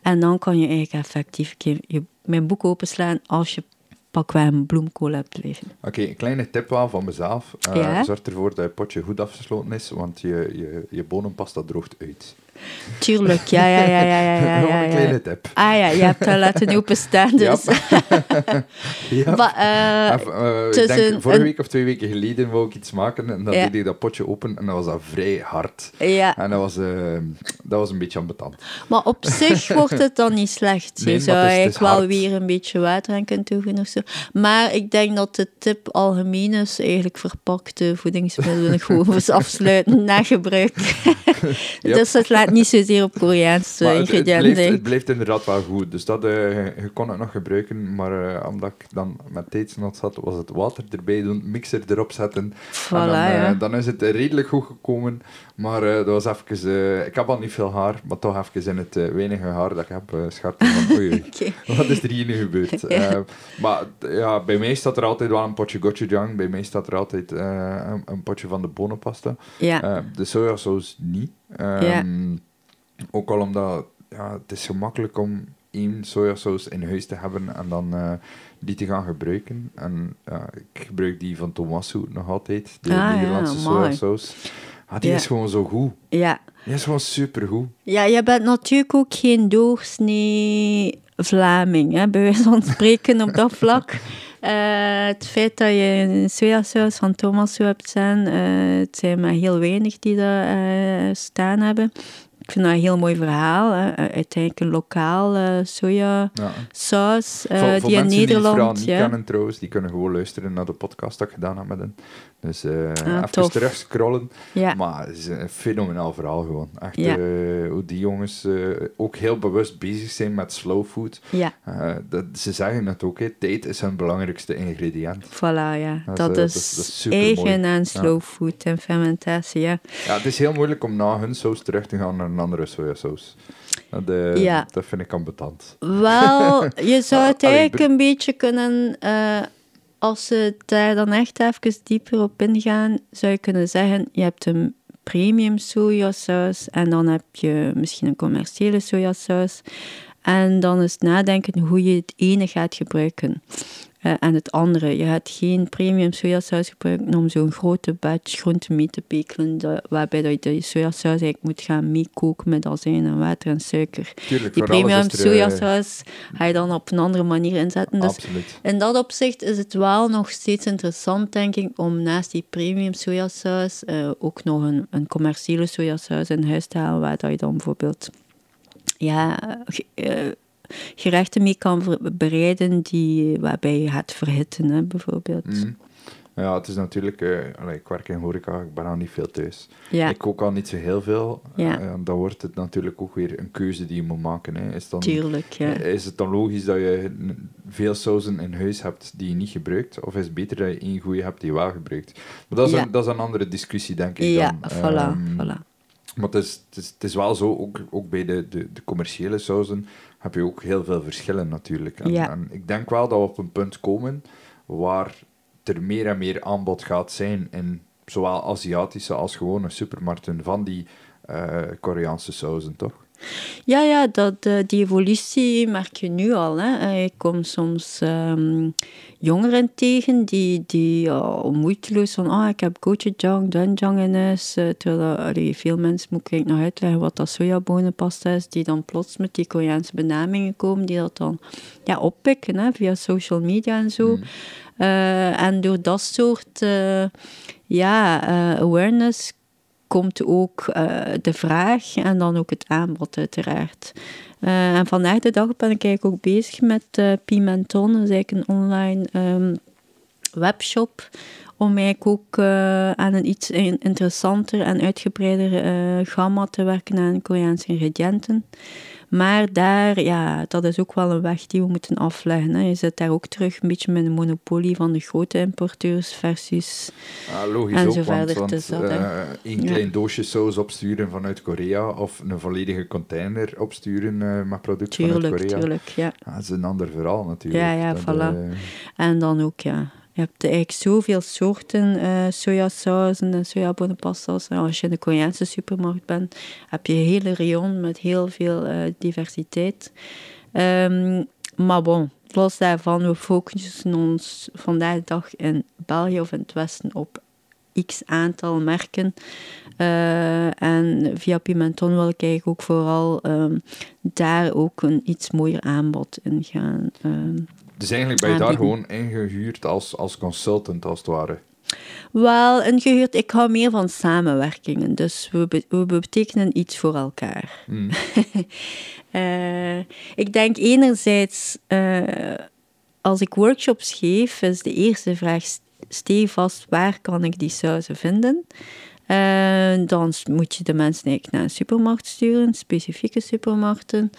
[SPEAKER 2] En dan kan je eigenlijk effectief je, mijn boek openslaan als je pakweg een bloemkool hebt liggen.
[SPEAKER 1] Oké, okay, een kleine tip wel van mezelf. Uh, ja? Zorg ervoor dat je potje goed afgesloten is, want je, je, je bonenpasta droogt uit.
[SPEAKER 2] Tuurlijk, ja, ja, ja, ja, ja, ja,
[SPEAKER 1] Nog
[SPEAKER 2] ja,
[SPEAKER 1] een kleine tip.
[SPEAKER 2] Ah ja, je hebt dat laten openstaan, dus...
[SPEAKER 1] ja.
[SPEAKER 2] Maar,
[SPEAKER 1] ik denk, vorige week of twee weken geleden wou ik iets maken en dan deed ik dat potje open en dat was dat vrij hard.
[SPEAKER 2] Ja.
[SPEAKER 1] En dat was, uh, dat was een beetje ambetant.
[SPEAKER 2] Maar op zich wordt het dan niet slecht. Je zou eigenlijk wel weer een beetje water aan kunnen toevoegen of zo. Maar ik denk dat de tip algemeen is, eigenlijk verpakte voedingsmiddelen gewoon afsluiten na gebruik. Dus het niet zozeer op Koreaanse
[SPEAKER 1] het,
[SPEAKER 2] ingrediënten.
[SPEAKER 1] blijft, het blijft inderdaad wel goed. Dus dat, uh, je kon het nog gebruiken, maar uh, omdat ik dan met tijdsnot zat, was het water erbij doen, mixer erop zetten.
[SPEAKER 2] Voilà,
[SPEAKER 1] en dan, uh,
[SPEAKER 2] ja.
[SPEAKER 1] dan is het redelijk goed gekomen. Maar dat was even... ik heb al niet veel haar, maar toch even in het weinige haar dat ik heb, scharten van oei. Wat is er hier nu gebeurd?
[SPEAKER 2] Ja.
[SPEAKER 1] maar ja, bij mij staat er altijd wel een potje gochujang. Bij mij staat er altijd een, een, potje van de bonenpasta.
[SPEAKER 2] Ja.
[SPEAKER 1] de sojasaus niet. Um,
[SPEAKER 2] Ja.
[SPEAKER 1] Ook al omdat ja, het is gemakkelijk om één sojasaus in huis te hebben en dan uh, die te gaan gebruiken. En ja, ik gebruik die van Tomasso nog altijd, de
[SPEAKER 2] Ah,
[SPEAKER 1] Nederlandse
[SPEAKER 2] ja, mooi.
[SPEAKER 1] sojasaus. Ah, die
[SPEAKER 2] Ja.
[SPEAKER 1] is gewoon zo goed.
[SPEAKER 2] ja.
[SPEAKER 1] Die is gewoon supergoed.
[SPEAKER 2] Ja, je bent natuurlijk ook geen doorsnee Vlaming, hè, bij wijze van spreken op dat vlak. Eh, het feit dat je een sojasaus van Tomasso hebt staan, eh, het zijn maar heel weinig die dat eh, staan hebben. Ik vind dat een heel mooi verhaal. Hè. Eh, Uiteindelijk een lokaal eh, sojasaus
[SPEAKER 1] Ja.
[SPEAKER 2] eh, die in
[SPEAKER 1] mensen die het verhaal
[SPEAKER 2] Nederland...
[SPEAKER 1] niet
[SPEAKER 2] ja.
[SPEAKER 1] kennen trouwens, die kunnen gewoon luisteren naar de podcast dat ik gedaan heb met hen. Dus eh even
[SPEAKER 2] tof.
[SPEAKER 1] terug scrollen.
[SPEAKER 2] Ja.
[SPEAKER 1] Maar het is een fenomenaal verhaal gewoon. Echt, hoe die jongens ook heel bewust bezig zijn met slow food.
[SPEAKER 2] ja,
[SPEAKER 1] dat, ze zeggen het ook, hè, tijd is hun belangrijkste ingrediënt.
[SPEAKER 2] voilà, ja.
[SPEAKER 1] Dat
[SPEAKER 2] Dat,
[SPEAKER 1] is,
[SPEAKER 2] is,
[SPEAKER 1] dat is- dat is supermooi.
[SPEAKER 2] eigen aan slow food en fermentatie, ja.
[SPEAKER 1] Ja, het is heel moeilijk om na hun saus terug te gaan naar een andere sojasaus. Dat, eh,
[SPEAKER 2] Ja.
[SPEAKER 1] dat vind ik ambetant.
[SPEAKER 2] Wel, je zou
[SPEAKER 1] Ah,
[SPEAKER 2] het eigenlijk een beetje kunnen, eh, als ze daar dan echt even dieper op ingaan, zou je kunnen zeggen, je hebt een premium sojasaus en dan heb je misschien een commerciële sojasaus. En dan is nadenken hoe je het ene gaat gebruiken. eh, en het andere. Je gaat geen premium sojasaus gebruiken om zo'n grote batch groenten mee te pekelen, waarbij dat je de sojasaus eigenlijk moet gaan meekoken met azijn en water en suiker.
[SPEAKER 1] Tuurlijk,
[SPEAKER 2] Die premium
[SPEAKER 1] eh,
[SPEAKER 2] sojasaus ga je dan op een andere manier inzetten. Dus
[SPEAKER 1] Absoluut.
[SPEAKER 2] in dat opzicht is het wel nog steeds interessant, denk ik, om naast die premium sojasaus eh, ook nog een, een commerciële sojasaus in huis te halen, waar dat je dan bijvoorbeeld ja, eh, gerechten mee kan bereiden die, waarbij je gaat verhitten, hè, bijvoorbeeld.
[SPEAKER 1] Mhm. Ja, het is natuurlijk... allee, ik werk in horeca, ik ben al niet veel thuis.
[SPEAKER 2] Ja,
[SPEAKER 1] Ik kook al niet zo heel veel.
[SPEAKER 2] Ja.
[SPEAKER 1] Eh, dan wordt het natuurlijk ook weer een keuze die je moet maken. Hè. Is, dan,
[SPEAKER 2] tuurlijk. Ja.
[SPEAKER 1] is het dan logisch dat je veel sauzen in huis hebt die je niet gebruikt? Of is het beter dat je één goede hebt die je wel gebruikt? Maar dat is, een, dat is een andere discussie, denk ik
[SPEAKER 2] Ja,
[SPEAKER 1] dan.
[SPEAKER 2] voilà,
[SPEAKER 1] Ehm,
[SPEAKER 2] voilà.
[SPEAKER 1] Maar het is, het, is, het is wel zo, ook, ook bij de, de, de commerciële sauzen heb je ook heel veel verschillen natuurlijk. En,
[SPEAKER 2] Ja.
[SPEAKER 1] en ik denk wel dat we op een punt komen waar er meer en meer aanbod gaat zijn in zowel Aziatische als gewone supermarkten van die eh, Koreaanse sauzen, toch?
[SPEAKER 2] Ja, ja dat, uh, die evolutie merk je nu al. Hè. Ik kom soms um, jongeren tegen die, die uh, moeiteloos van ah, ik heb gochujang, doenjang in huis. Uh, terwijl allee, veel mensen moeten ik nog uitleggen wat dat sojabonenpasta is, die dan plots met die Koreaanse benamingen komen, die dat dan ja, oppikken hè, via social media en zo. Mm. en door dat soort ja, awareness komt ook uh, de vraag en dan ook het aanbod uiteraard. Uh, en vandaag de dag ben ik eigenlijk ook bezig met uh, Pimenton, dat is eigenlijk een online um, webshop, om eigenlijk ook aan een iets interessanter en uitgebreider gamma te werken aan Koreaanse ingrediënten. Maar daar, ja, dat is ook wel een weg die we moeten afleggen. Hè. Je zit daar ook terug een beetje met een monopolie van de grote importeurs versus...
[SPEAKER 1] Ah, logisch en zo verder. Want, want uh, één klein doosje saus opsturen vanuit Korea of een volledige container opsturen uh, met producten vanuit Korea.
[SPEAKER 2] Tuurlijk, ja.
[SPEAKER 1] Dat is een ander verhaal natuurlijk.
[SPEAKER 2] Ja, ja, voilà. Uh... En dan ook, ja je hebt eigenlijk zoveel soorten uh, sojasausen en sojabonenpasta's. En als je in de Koreaanse supermarkt bent, heb je een hele rayon met heel veel uh, diversiteit. Um, maar bon, los daarvan, we focussen ons vandaag de dag in België of in het Westen op x aantal merken. Uh, en via Pimenton wil ik eigenlijk ook vooral um, daar ook een iets mooier aanbod in gaan um,
[SPEAKER 1] dus eigenlijk ben je daar gewoon ingehuurd als, als consultant, als het ware.
[SPEAKER 2] Wel, ingehuurd, ik hou meer van samenwerkingen. Dus we, we betekenen iets voor elkaar. Mm. uh, ik denk enerzijds, uh, als ik workshops geef, is de eerste vraag stevast, waar kan ik die sauzen vinden? Uh, dan moet je de mensen eigenlijk naar een supermarkt sturen, specifieke supermarkten.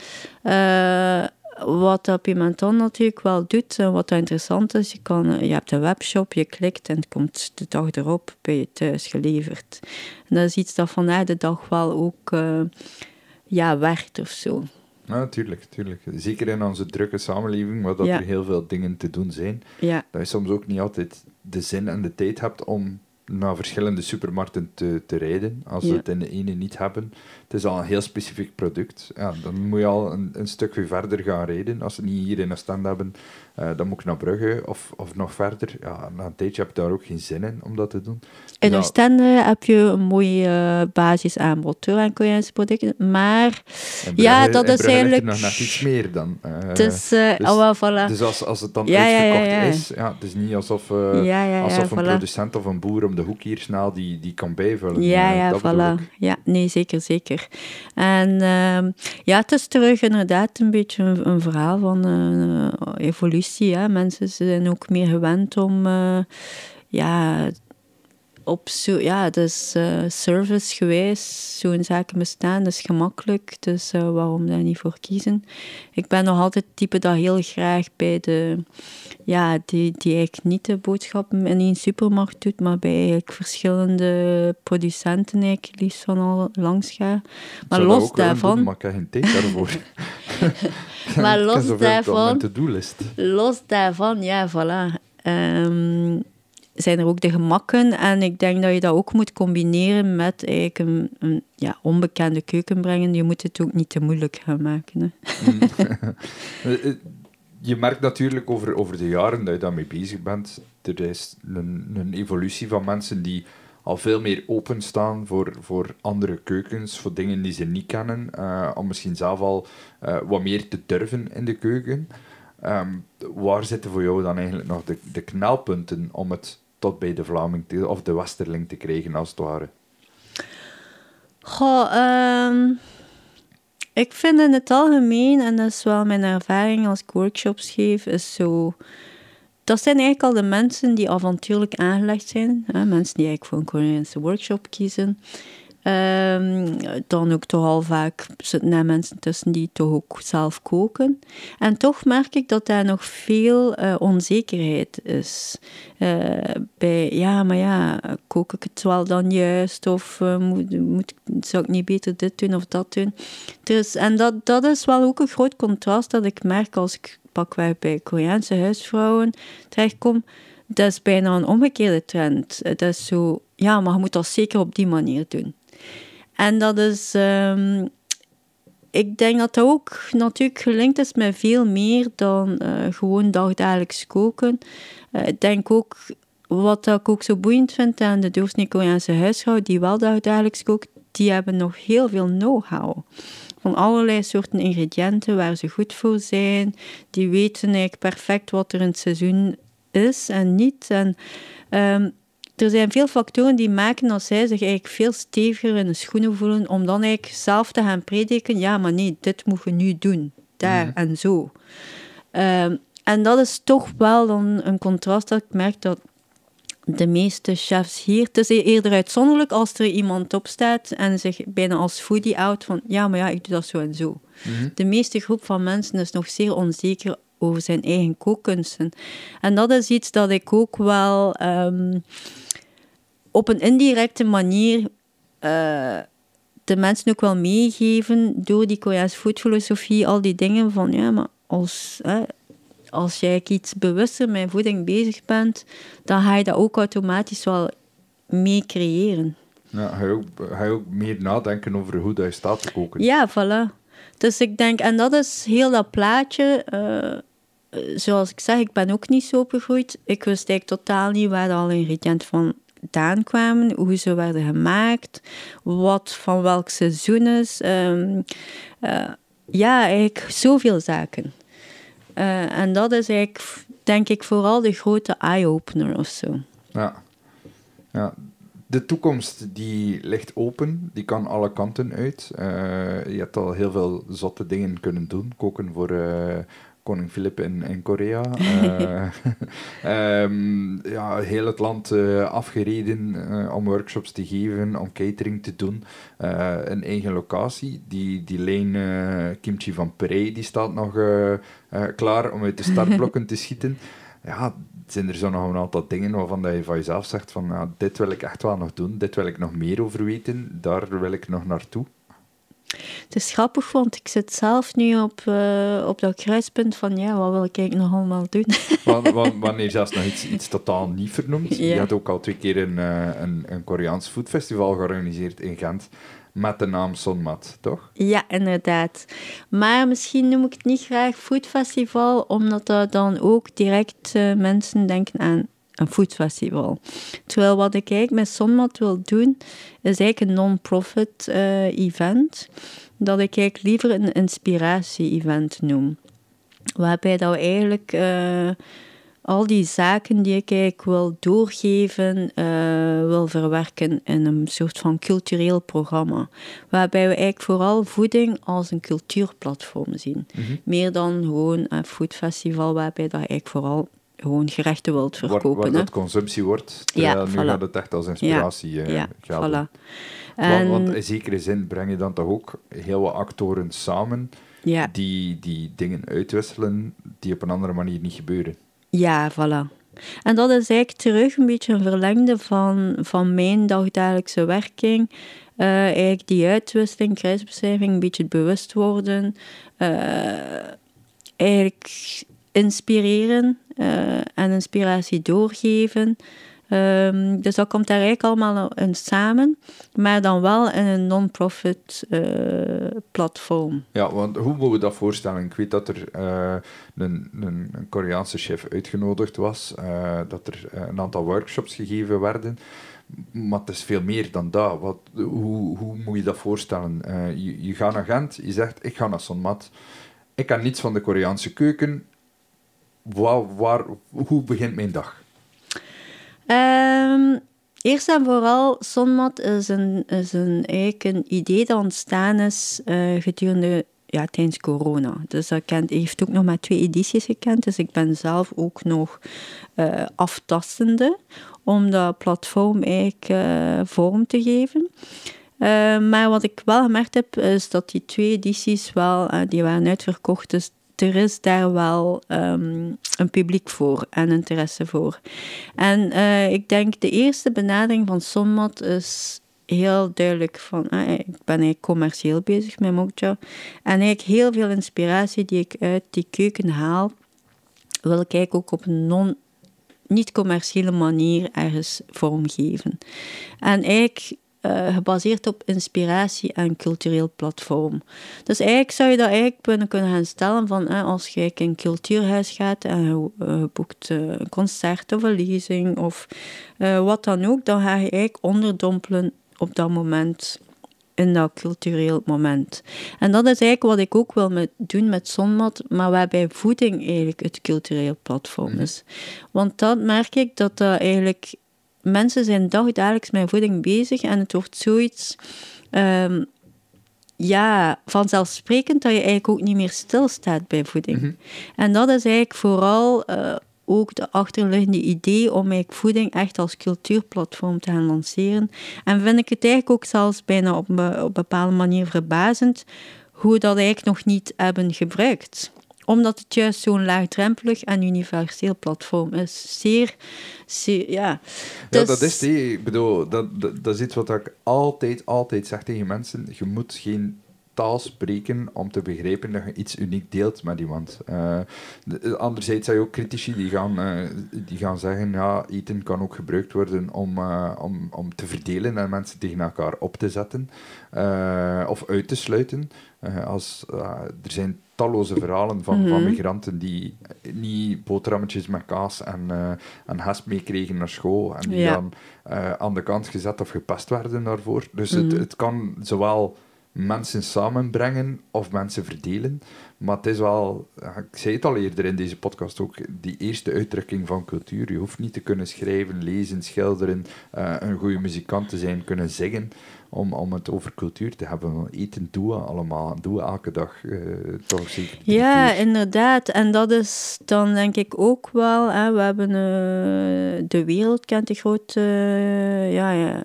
[SPEAKER 2] Wat dat Pimenton natuurlijk wel doet en wat interessant is, je, kan, je hebt een webshop, je klikt en het komt de dag erop bij je thuis geleverd. En dat is iets dat vandaag de dag wel ook uh, ja, werkt of zo.
[SPEAKER 1] Ja, tuurlijk, tuurlijk. Zeker in onze drukke samenleving, waar dat er heel veel dingen te doen zijn,
[SPEAKER 2] ja.
[SPEAKER 1] dat je soms ook niet altijd de zin en de tijd hebt om naar verschillende supermarkten te, te rijden, als ze het in de ene niet hebben. Het is al een heel specifiek product. Ja, dan moet je al een, een stukje verder gaan rijden. Als ze niet hier in een stand hebben, uh, dan moet ik naar Brugge of, of nog verder. Ja, na een tijdje heb je daar ook geen zin in om dat te doen.
[SPEAKER 2] In ja. Oostende heb je een mooi uh, basisaanbod aan Koreaanse producten, maar
[SPEAKER 1] Brugge,
[SPEAKER 2] ja, dat is eigenlijk...
[SPEAKER 1] nog net iets meer dan. Uh,
[SPEAKER 2] dus, dus, oh, voilà.
[SPEAKER 1] dus als, als het dan ja, uitverkocht ja, ja, is, ja, het is niet alsof, alsof een voilà. producent of een boer om de hoek hier snel die, die kan bijvullen.
[SPEAKER 2] Ja, ja, voilà. Ja, nee, zeker, zeker. En uh, ja, het is terug inderdaad een beetje een, verhaal van evolutie Hè. Mensen zijn ook meer gewend om uh, ja, op zo, ja, dus uh, servicegewijs zo'n zaken bestaan, dat is gemakkelijk, dus uh, waarom daar niet voor kiezen? Ik ben nog altijd het type dat heel graag bij de, ja, die, die eigenlijk niet de boodschappen in een supermarkt doet, maar bij eigenlijk verschillende producenten eigenlijk liefst van al langs ga. Maar los daarvan...
[SPEAKER 1] Doen, maar ik heb geen tijd daarvoor.
[SPEAKER 2] maar los daarvan... Los daarvan, ja, voilà. Um, zijn er ook de gemakken. En ik denk dat je dat ook moet combineren met eigenlijk een, een ja, onbekende keuken brengen. Je moet het ook niet te moeilijk gaan maken. Hè. Mm.
[SPEAKER 1] Eh, eh, je merkt natuurlijk over, over de jaren dat je daarmee bezig bent. Er is een, een evolutie van mensen die al veel meer openstaan voor, voor andere keukens, voor dingen die ze niet kennen, uh, om misschien zelf al uh, wat meer te durven in de keuken. Um, waar zitten voor jou dan eigenlijk nog de, de knelpunten om het tot bij de Vlaming of de Westerling te krijgen, als het ware?
[SPEAKER 2] Goh, um, ik vind in het algemeen, en dat is wel mijn ervaring als ik workshops geef, is zo... Dat zijn eigenlijk al de mensen die avontuurlijk aangelegd zijn. Hè? Mensen die eigenlijk voor een Koreaanse workshop kiezen. Um, dan ook toch al vaak zitten mensen tussen die toch ook zelf koken. En toch merk ik dat daar nog veel uh, onzekerheid is. Uh, bij, ja, maar ja, kook ik het wel dan juist? Of uh, moet, moet, zou ik niet beter dit doen of dat doen? Dus, en dat, dat is wel ook een groot contrast dat ik merk als ik pakweg bij Koreaanse huisvrouwen terechtkom. Dat is bijna een omgekeerde trend. Dat is zo, ja, maar je moet dat zeker op die manier doen. En dat is, um, ik denk dat dat ook natuurlijk gelinkt is met veel meer dan uh, gewoon dagdagelijks koken. Uh, ik denk ook, wat ik ook zo boeiend vind aan de doorsnee-Koreaanse huisvrouw, die wel dagdagelijks kookt, die hebben nog heel veel know-how. Van allerlei soorten ingrediënten waar ze goed voor zijn. Die weten eigenlijk perfect wat er in het seizoen is en niet. En um, er zijn veel factoren die maken dat zij zich eigenlijk veel steviger in de schoenen voelen om dan eigenlijk zelf te gaan prediken, ja, maar nee, dit moeten we nu doen, daar mhm. en zo. Ehm, en dat is toch wel dan een contrast dat ik merk dat de meeste chefs hier, het is eerder uitzonderlijk als er iemand opstaat en zich bijna als foodie out van, ja, maar ja, ik doe dat zo en zo. Mhm. De meeste groep van mensen is nog zeer onzeker over zijn eigen kookkunsten. En dat is iets dat ik ook wel ehm, op een indirecte manier uh, de mensen ook wel meegeven door die Koreaanse foodfilosofie, al die dingen van ja, maar als, als jij iets bewuster met voeding bezig bent, dan ga je dat ook automatisch wel mee creëren.
[SPEAKER 1] Ja, ga je ook, ga je ook meer nadenken over hoe dat je staat te koken.
[SPEAKER 2] Ja, voilà. Dus ik denk, en dat is heel dat plaatje. Uh, zoals ik zeg, ik ben ook niet zo opgegroeid. Ik wist eigenlijk totaal niet waar alle ingrediënten van vandaan kwamen, hoe ze werden gemaakt, wat van welk seizoen is. Um, uh, ja, eigenlijk zoveel zaken. Uh, en dat is eigenlijk, denk ik, vooral de grote eye-opener of zo.
[SPEAKER 1] Ja. ja. De toekomst die ligt open, die kan alle kanten uit. Uh, je hebt al heel veel zotte dingen kunnen doen. Koken voor koning Filip in, in Korea. uh, um, ja, heel het land uh, afgereden uh, om workshops te geven, om catering te doen. een eigen locatie. Die, die lijn kimchi van Prey die staat nog klaar om uit de startblokken te schieten. Ja, zijn er zo nog een aantal dingen waarvan dat je van jezelf zegt van ja, dit wil ik echt wel nog doen, dit wil ik nog meer over weten, daar wil ik nog naartoe.
[SPEAKER 2] Het is grappig, want ik zit zelf nu op, uh, op dat kruispunt van ja, wat wil ik eigenlijk nog allemaal doen?
[SPEAKER 1] Wanneer zelfs nog iets, iets totaal niet vernoemd. Je had ook al twee keer een, uh, een, een Koreaans foodfestival georganiseerd in Gent met de naam Sonmat, toch?
[SPEAKER 2] Ja, inderdaad. Maar misschien noem ik het niet graag foodfestival, omdat dat dan ook direct uh, mensen denken aan een foodfestival. Terwijl wat ik eigenlijk met Sonmat wil doen, is eigenlijk een non-profit uh, event. Dat ik eigenlijk liever een inspiratie-event noem. Waarbij dat we eigenlijk uh, al die zaken die ik eigenlijk wil doorgeven, uh, wil verwerken in een soort van cultureel programma. Waarbij we eigenlijk vooral voeding als een cultuurplatform zien. Mhm. Meer dan gewoon een foodfestival, waarbij dat eigenlijk vooral gewoon gerechten wilt verkopen.
[SPEAKER 1] Waar, dat consumptie wordt, ja, nu voilà. gaat het echt als inspiratie ja, uh, ja, gelden. Voilà. En... Want, want, in zekere zin breng je dan toch ook heel wat actoren samen ja. die, die dingen uitwisselen die op een andere manier niet gebeuren.
[SPEAKER 2] Ja, voilà. En dat is eigenlijk terug een beetje een verlengde van, van mijn dagdagelijkse werking. Uh, eigenlijk die uitwisseling, kruisbeschrijving, een beetje het bewust worden. Uh, eigenlijk inspireren en inspiratie doorgeven. Um, dus dat komt daar eigenlijk allemaal in samen, maar dan wel in een non-profit uh, platform.
[SPEAKER 1] Ja, want hoe moeten we dat voorstellen? Ik weet dat er een, een, een, Koreaanse chef uitgenodigd was, dat er een aantal workshops gegeven werden. Maar het is veel meer dan dat. Wat, hoe, hoe moet je dat voorstellen? je, je gaat naar Gent, je zegt, ik ga naar Sonmat. Ik kan niets van de Koreaanse keuken waar, waar, hoe begint mijn dag?
[SPEAKER 2] Um, eerst en vooral, Sonmat is een, is een, idee dat ontstaan is uh, gedurende ja, tijdens corona. Dus dat kent, heeft ook nog maar twee edities gekend. Dus ik ben zelf ook nog uh, aftastende om dat platform eigenlijk uh, vorm te geven. Uh, maar wat ik wel gemerkt heb, is dat die twee edities wel, die waren uitverkocht. Dus er is daar wel um, een publiek voor en interesse voor. En uh, ik denk de eerste benadering van Sommat is heel duidelijk van, uh, ik ben eigenlijk commercieel bezig met Mokja. En eigenlijk heel veel inspiratie die ik uit die keuken haal, wil ik eigenlijk ook op een non niet-commerciële manier ergens vormgeven. En eigenlijk eh, gebaseerd op inspiratie en cultureel platform. Dus eigenlijk zou je dat eigenlijk kunnen, gaan stellen van als je in een cultuurhuis gaat en je, je boekt een concert of een lezing of wat dan ook, dan ga je eigenlijk onderdompelen op dat moment in dat cultureel moment. En dat is eigenlijk wat ik ook wil met, doen met Zonmat, maar waarbij voeding eigenlijk het cultureel platform mhm. is. Want dat merk ik dat dat eigenlijk... Mensen zijn dagelijks met voeding bezig en het wordt zoiets... Um, ja, vanzelfsprekend dat je eigenlijk ook niet meer stilstaat bij voeding. Mhm. En dat is eigenlijk vooral uh, ook de achterliggende idee om eigenlijk voeding echt als cultuurplatform te gaan lanceren. En vind ik het eigenlijk ook zelfs bijna op een, bepaalde manier verbazend hoe we dat eigenlijk nog niet hebben gebruikt omdat het juist zo'n laagdrempelig en universeel platform is. Zeer, zeer ja.
[SPEAKER 1] Ja, dus dat is die. Ik bedoel, dat, dat, dat is iets wat ik altijd, altijd zeg tegen mensen. Je moet geen taal spreken om te begrijpen dat je iets uniek deelt met iemand. Uh, anderzijds zijn je ook critici die gaan, uh, die gaan zeggen, ja, eten kan ook gebruikt worden om, uh, om, om te verdelen en mensen tegen elkaar op te zetten of uit te sluiten. als, er zijn talloze verhalen van, van mhm. migranten die niet boterhammetjes met kaas en, en hesp meekregen naar school en die dan aan de kant gezet of gepest werden daarvoor. Dus het, mhm. het kan zowel mensen samenbrengen of mensen verdelen. Maar het is wel, ik zei het al eerder in deze podcast ook, die eerste uitdrukking van cultuur. Je hoeft niet te kunnen schrijven, lezen, schilderen, uh, een goede muzikant te zijn, kunnen zingen, om, om het over cultuur te hebben. Eten doen we allemaal, doen we elke dag uh, toch zeker.
[SPEAKER 2] Ja, inderdaad. En dat is dan denk ik ook wel, hè, we hebben uh, de wereld kent de grote, ja, ja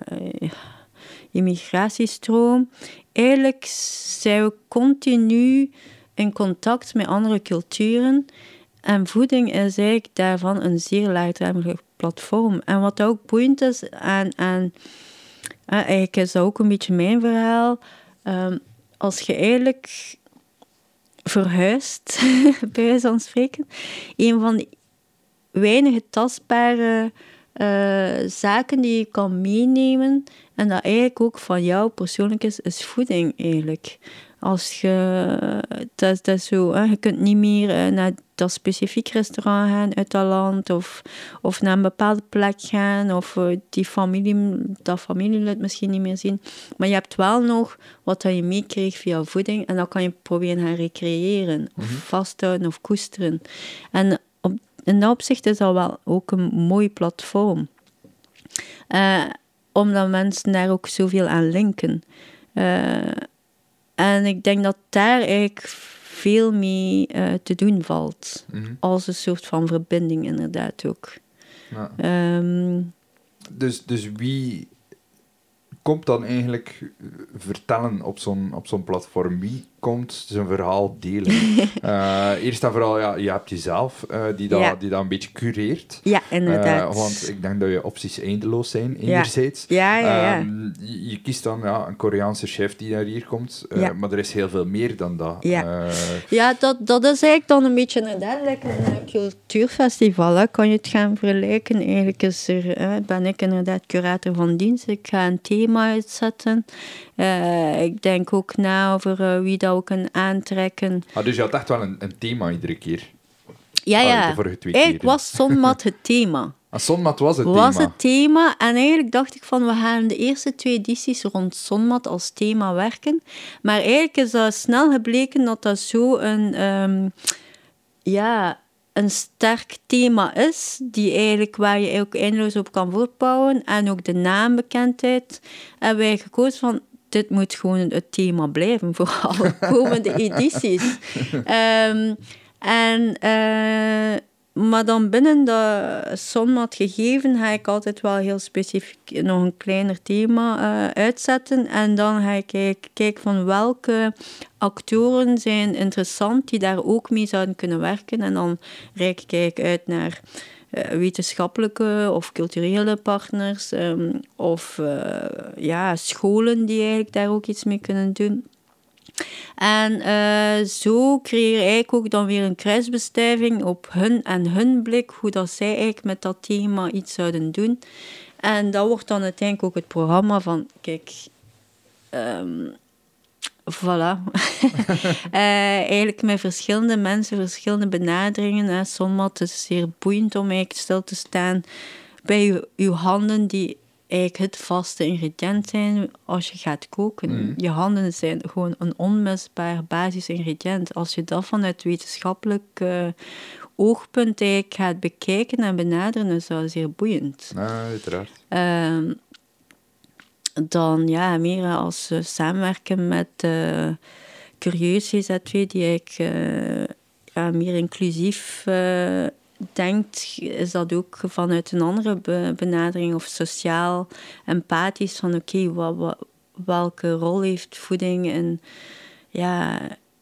[SPEAKER 2] immigratiestroom. Eigenlijk zijn we continu in contact met andere culturen. En voeding is eigenlijk daarvan een zeer laagdrempelig platform. En wat ook boeiend is, en, en eigenlijk is dat ook een beetje mijn verhaal. Ehm, als je eigenlijk verhuist, bij wijze van spreken, een van de weinige tastbare uh, zaken die je kan meenemen en dat eigenlijk ook van jou persoonlijk is, is voeding eigenlijk. Als je, dat, dat zo, hè, je kunt niet meer uh, naar dat specifiek restaurant gaan uit dat land of, of naar een bepaalde plek gaan of uh, die familie, dat familielid misschien niet meer zien. Maar je hebt wel nog wat dat je meekreeg via voeding en dat kan je proberen gaan recreëren of mhm. vasthouden of koesteren. En in dat opzicht is dat wel ook een mooi platform. Uh, omdat mensen daar ook zoveel aan linken. Uh, en ik denk dat daar eigenlijk veel mee uh, te doen valt. Mm Als een soort van verbinding, inderdaad ook. Ja. Um,
[SPEAKER 1] dus, dus wie komt dan eigenlijk vertellen op zo'n op zo'n platform? Wie komt zijn verhaal delen. uh, eerst en vooral, ja, je hebt jezelf uh, die, dat, die dat een beetje cureert.
[SPEAKER 2] Ja, inderdaad.
[SPEAKER 1] Uh, want ik denk dat je opties eindeloos zijn,
[SPEAKER 2] enerzijds. Ja, ja, ja. ja.
[SPEAKER 1] Um, je, je, kiest dan ja, een Koreaanse chef die naar hier komt, ja. maar er is heel veel meer dan dat.
[SPEAKER 2] Ja, ja dat, dat is eigenlijk dan een beetje inderdaad lekker een cultuurfestival. Hè. Kan je het gaan vergelijken? Eigenlijk is er, ben ik inderdaad curator van dienst. Ik ga een thema uitzetten. Ik denk ook na over wie dat ook kan aantrekken.
[SPEAKER 1] Ah, dus je had echt wel een, een thema iedere keer?
[SPEAKER 2] Ja, ja. Eigenlijk was zonmat het thema.
[SPEAKER 1] Ah, zonmat was het
[SPEAKER 2] was
[SPEAKER 1] thema?
[SPEAKER 2] Was het thema. En eigenlijk dacht ik van, we gaan de eerste twee edities rond zonmat als thema werken. Maar eigenlijk is dat snel gebleken dat dat zo een... Um, ja, een sterk thema is, die eigenlijk, waar je ook eindeloos op kan voortbouwen. En ook de naambekendheid. En wij gekozen van, dit moet gewoon het thema blijven voor alle komende edities. Um, en, uh, maar dan binnen de sommat gegeven ga ik altijd wel heel specifiek nog een kleiner thema uh, uitzetten. En dan ga ik kijken kijk van welke actoren zijn interessant die daar ook mee zouden kunnen werken. En dan reik ik uit naar wetenschappelijke of culturele partners um, of uh, ja, scholen die eigenlijk daar ook iets mee kunnen doen. En uh, zo creëer eigenlijk ook dan weer een kruisbestuiving op hun en hun blik, hoe dat zij eigenlijk met dat thema iets zouden doen. En dat wordt dan uiteindelijk ook het programma van, kijk, ehm, voilà. Eh, eigenlijk met verschillende mensen, verschillende benaderingen. Hè. Sommat is zeer boeiend om eigenlijk stil te staan bij je, uw handen, die eigenlijk het vaste ingrediënt zijn als je gaat koken.
[SPEAKER 1] Mhm.
[SPEAKER 2] Je handen zijn gewoon een onmisbaar basisingrediënt. Als je dat vanuit wetenschappelijk eh, oogpunt eigenlijk gaat bekijken en benaderen, is dat zeer boeiend.
[SPEAKER 1] Ja, uiteraard.
[SPEAKER 2] Ehm, dan ja, meer als we samenwerken met uh, Curieus GZW, die uh, ja, meer inclusief denkt, is dat ook vanuit een andere be benadering of sociaal empathisch van oké, welke rol heeft voeding in, ja,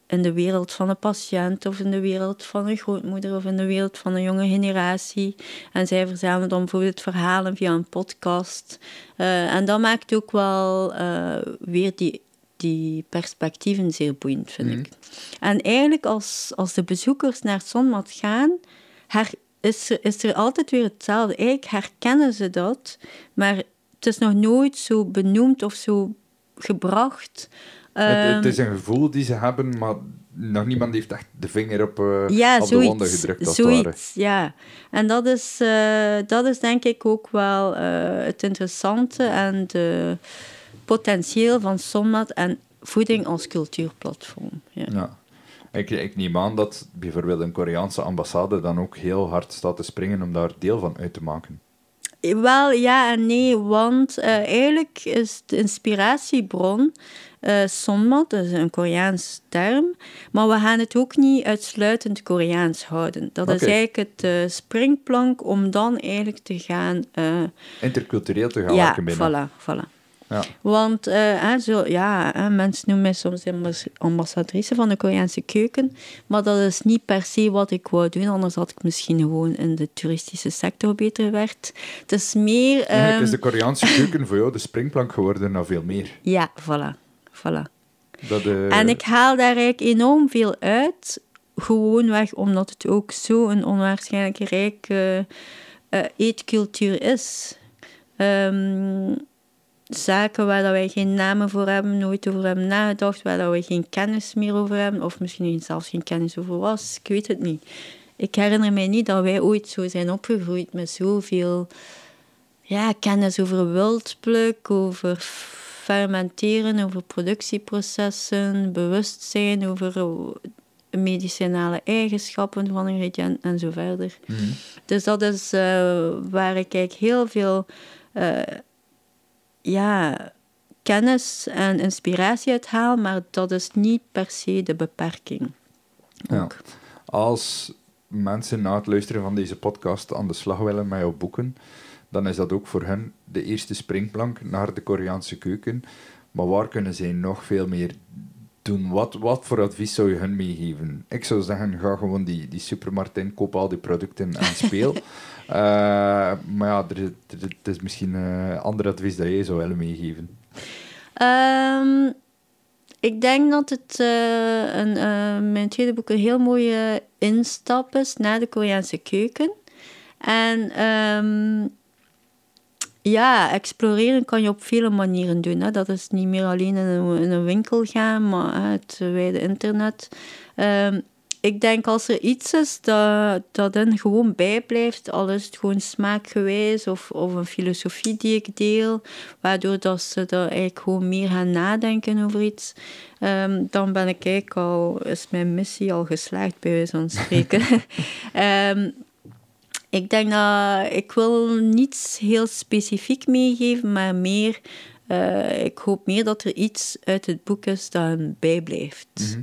[SPEAKER 2] in de wereld van een patiënt of in de wereld van een grootmoeder of in de wereld van een jonge generatie. En zij verzamelen dan bijvoorbeeld verhalen via een podcast. Uh, en dat maakt ook wel uh, weer die, die perspectieven zeer boeiend, vind mm. ik. En eigenlijk als, als de bezoekers naar het zonmat gaan, her, is, er, is er altijd weer hetzelfde. Eigenlijk herkennen ze dat, maar het is nog nooit zo benoemd of zo gebracht
[SPEAKER 1] het, het, is een gevoel die ze hebben, maar nog niemand heeft echt de vinger op, uh,
[SPEAKER 2] ja,
[SPEAKER 1] op
[SPEAKER 2] zoiets,
[SPEAKER 1] de wonden gedrukt. Als
[SPEAKER 2] zoiets, ja. En dat is, uh, dat is denk ik ook wel uh, het interessante en de potentieel van Sommat en voeding als cultuurplatform. Ja.
[SPEAKER 1] ja. Ik, ik neem aan dat bijvoorbeeld een Koreaanse ambassade dan ook heel hard staat te springen om daar deel van uit te maken.
[SPEAKER 2] Wel, ja en nee, want eigenlijk is de inspiratiebron uh, Sonmat, dat is een Koreaans term. Maar we gaan het ook niet uitsluitend Koreaans houden. Dat is eigenlijk het eh, springplank om dan eigenlijk te gaan... eh,
[SPEAKER 1] Intercultureel te gaan
[SPEAKER 2] ja,
[SPEAKER 1] werken binnen.
[SPEAKER 2] voilà, voilà.
[SPEAKER 1] Ja.
[SPEAKER 2] Want hè, zo, ja, hè, mensen noemen mij soms ambas- ambassadrice van de Koreaanse keuken. Maar dat is niet per se wat ik wou doen. Anders had ik misschien gewoon in de toeristische sector beter gewerkt. Het is meer... Ehm,
[SPEAKER 1] is de Koreaanse keuken voor jou de springplank geworden naar veel meer.
[SPEAKER 2] Ja, voilà. Voilà.
[SPEAKER 1] Dat, eh,
[SPEAKER 2] En ik haal daar eigenlijk enorm veel uit. Gewoonweg omdat het ook zo'n onwaarschijnlijk rijke eh, eetcultuur is. Ehm, zaken waar dat wij geen namen voor hebben, nooit over hebben nagedacht, waar dat wij geen kennis meer over hebben, of misschien zelfs geen kennis over was, ik weet het niet. Ik herinner mij niet dat wij ooit zo zijn opgegroeid met zoveel ja, kennis over wildpluk, over fermenteren, over productieprocessen, bewustzijn over medicinale eigenschappen van ingrediënten en zo verder.
[SPEAKER 1] mhm.
[SPEAKER 2] Dus dat is eh, waar ik eigenlijk heel veel eh, ja, kennis en inspiratie uit haal, maar dat is niet per se de beperking.
[SPEAKER 1] Ja. Als mensen na het luisteren van deze podcast aan de slag willen met jouw boeken, dan is dat ook voor hen de eerste springplank naar de Koreaanse keuken. Maar waar kunnen zij nog veel meer doen? Wat, wat voor advies zou je hen meegeven? Ik zou zeggen, ga gewoon die, die supermarkt in, koop al die producten en speel. Eh, maar ja, er, er, het is misschien een ander advies dat jij zou willen meegeven.
[SPEAKER 2] Ehm, ik denk dat het eh, een, eh, mijn tweede boek een heel mooie instap is naar de Koreaanse keuken. En ehm, ja, exploreren kan je op vele manieren doen. Hè. Dat is niet meer alleen in een, in een winkel gaan, maar hè, het wijde internet. Ehm, ik denk als er iets is dat, dat hen gewoon bijblijft, al is het gewoon smaakgewijs of, of een filosofie die ik deel, waardoor dat ze daar eigenlijk gewoon meer gaan nadenken over iets, ehm, dan ben ik eigenlijk al, is mijn missie al geslaagd bij wijze van spreken. Ehm, ik denk dat ik wil niets heel specifiek meegeven, maar meer, eh, ik hoop meer dat er iets uit het boek is dat hem bijblijft.
[SPEAKER 1] Mhm.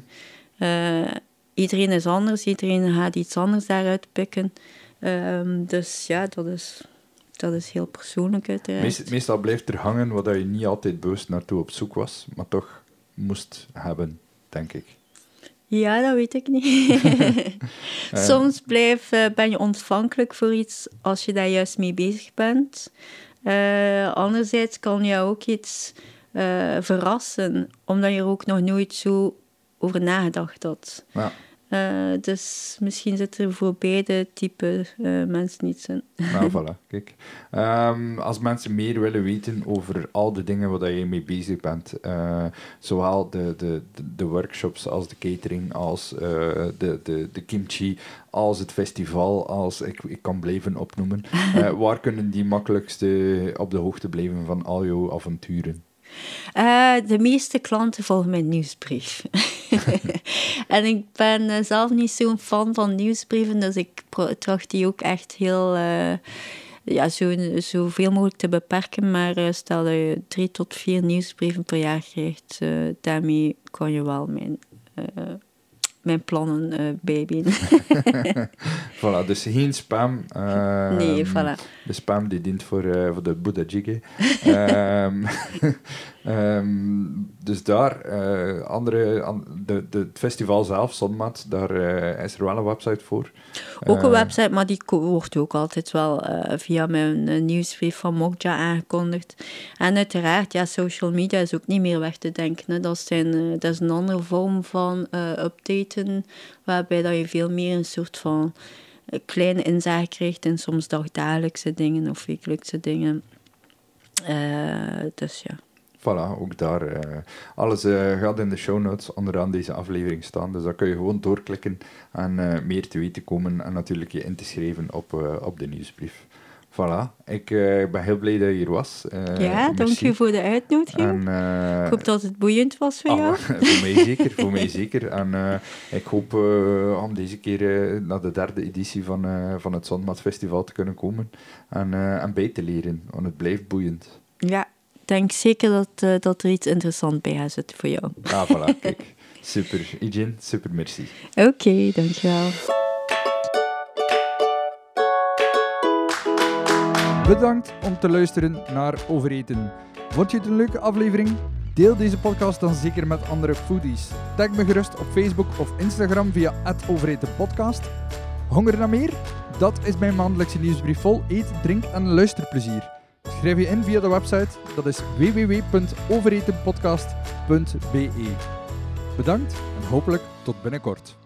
[SPEAKER 2] Eh, iedereen is anders, iedereen gaat iets anders daaruit pikken. Ehm, dus ja, dat is, dat is heel persoonlijk uiteraard.
[SPEAKER 1] Meest- meestal blijft er hangen wat je niet altijd bewust naartoe op zoek was, maar toch moest hebben, denk ik.
[SPEAKER 2] Ja, dat weet ik niet. Soms blijf, eh, ben je ontvankelijk voor iets als je daar juist mee bezig bent. Eh, anderzijds kan jou ook iets eh, verrassen, omdat je er ook nog nooit zo over nagedacht had.
[SPEAKER 1] Ja.
[SPEAKER 2] Eh, dus misschien zit er voor beide type uh, mensen iets in.
[SPEAKER 1] Nou, voilà, kijk. Um, als mensen meer willen weten over al de dingen waar je mee bezig bent, uh, zowel de, de, de, workshops als de catering, als de, de, de kimchi, als het festival, als ik, ik kan blijven opnoemen, waar kunnen die makkelijkste op de hoogte blijven van al jouw avonturen?
[SPEAKER 2] Uh, de meeste klanten volgen mijn nieuwsbrief. en ik ben uh, zelf niet zo'n fan van nieuwsbrieven, dus ik tracht die ook echt heel... Uh, ja, zo, zoveel mogelijk te beperken, maar stel dat je drie tot vier nieuwsbrieven per jaar krijgt, daarmee kan je wel mijn mijn plannen uh, bijbenen.
[SPEAKER 1] voilà, dus geen spam.
[SPEAKER 2] Uh, nee, voilà.
[SPEAKER 1] De spam die dient voor, uh, voor de Buddha Jiggy. um, um, dus daar, uh, andere, an, de, de, het festival zelf, Zonmat, daar is er wel een website voor.
[SPEAKER 2] Ook een website, maar die wordt ook altijd wel via mijn nieuwsbrief van Mokja aangekondigd. En uiteraard, ja, social media is ook niet meer weg te denken. Hè. Dat, zijn, dat is een andere vorm van updaten, waarbij dat je veel meer een soort van kleine inzage krijgt in soms dagdagelijkse dingen of wekelijkse dingen. Dus ja.
[SPEAKER 1] Voilà, ook daar. Uh, alles uh, gaat in de show notes onderaan deze aflevering staan. Dus daar kun je gewoon doorklikken en meer te weten komen en natuurlijk je in te schrijven op, op de nieuwsbrief. Voilà, ik ben heel blij dat je hier was.
[SPEAKER 2] Ja, dank je voor de uitnodiging. En, ik hoop dat het boeiend was voor ah, jou.
[SPEAKER 1] voor mij zeker, voor mij zeker. En ik hoop om deze keer naar de derde editie van, van het Zonmat Festival te kunnen komen en, en bij te leren, want het blijft boeiend.
[SPEAKER 2] Ja, denk zeker dat, dat er iets interessants bij gaat zitten voor jou.
[SPEAKER 1] Ah, voilà, kijk. Super. Ijin, super merci.
[SPEAKER 2] Oké, okay, dankjewel.
[SPEAKER 1] Bedankt om te luisteren naar Overeten. Vond je het een leuke aflevering? Deel deze podcast dan zeker met andere foodies. Tag me gerust op Facebook of Instagram via @overetenpodcast. Honger naar meer? Dat is mijn maandelijkse nieuwsbrief vol eet, drink en luisterplezier. Schrijf je in via de website, dat is www.overetenpodcast.be. Bedankt en hopelijk tot binnenkort.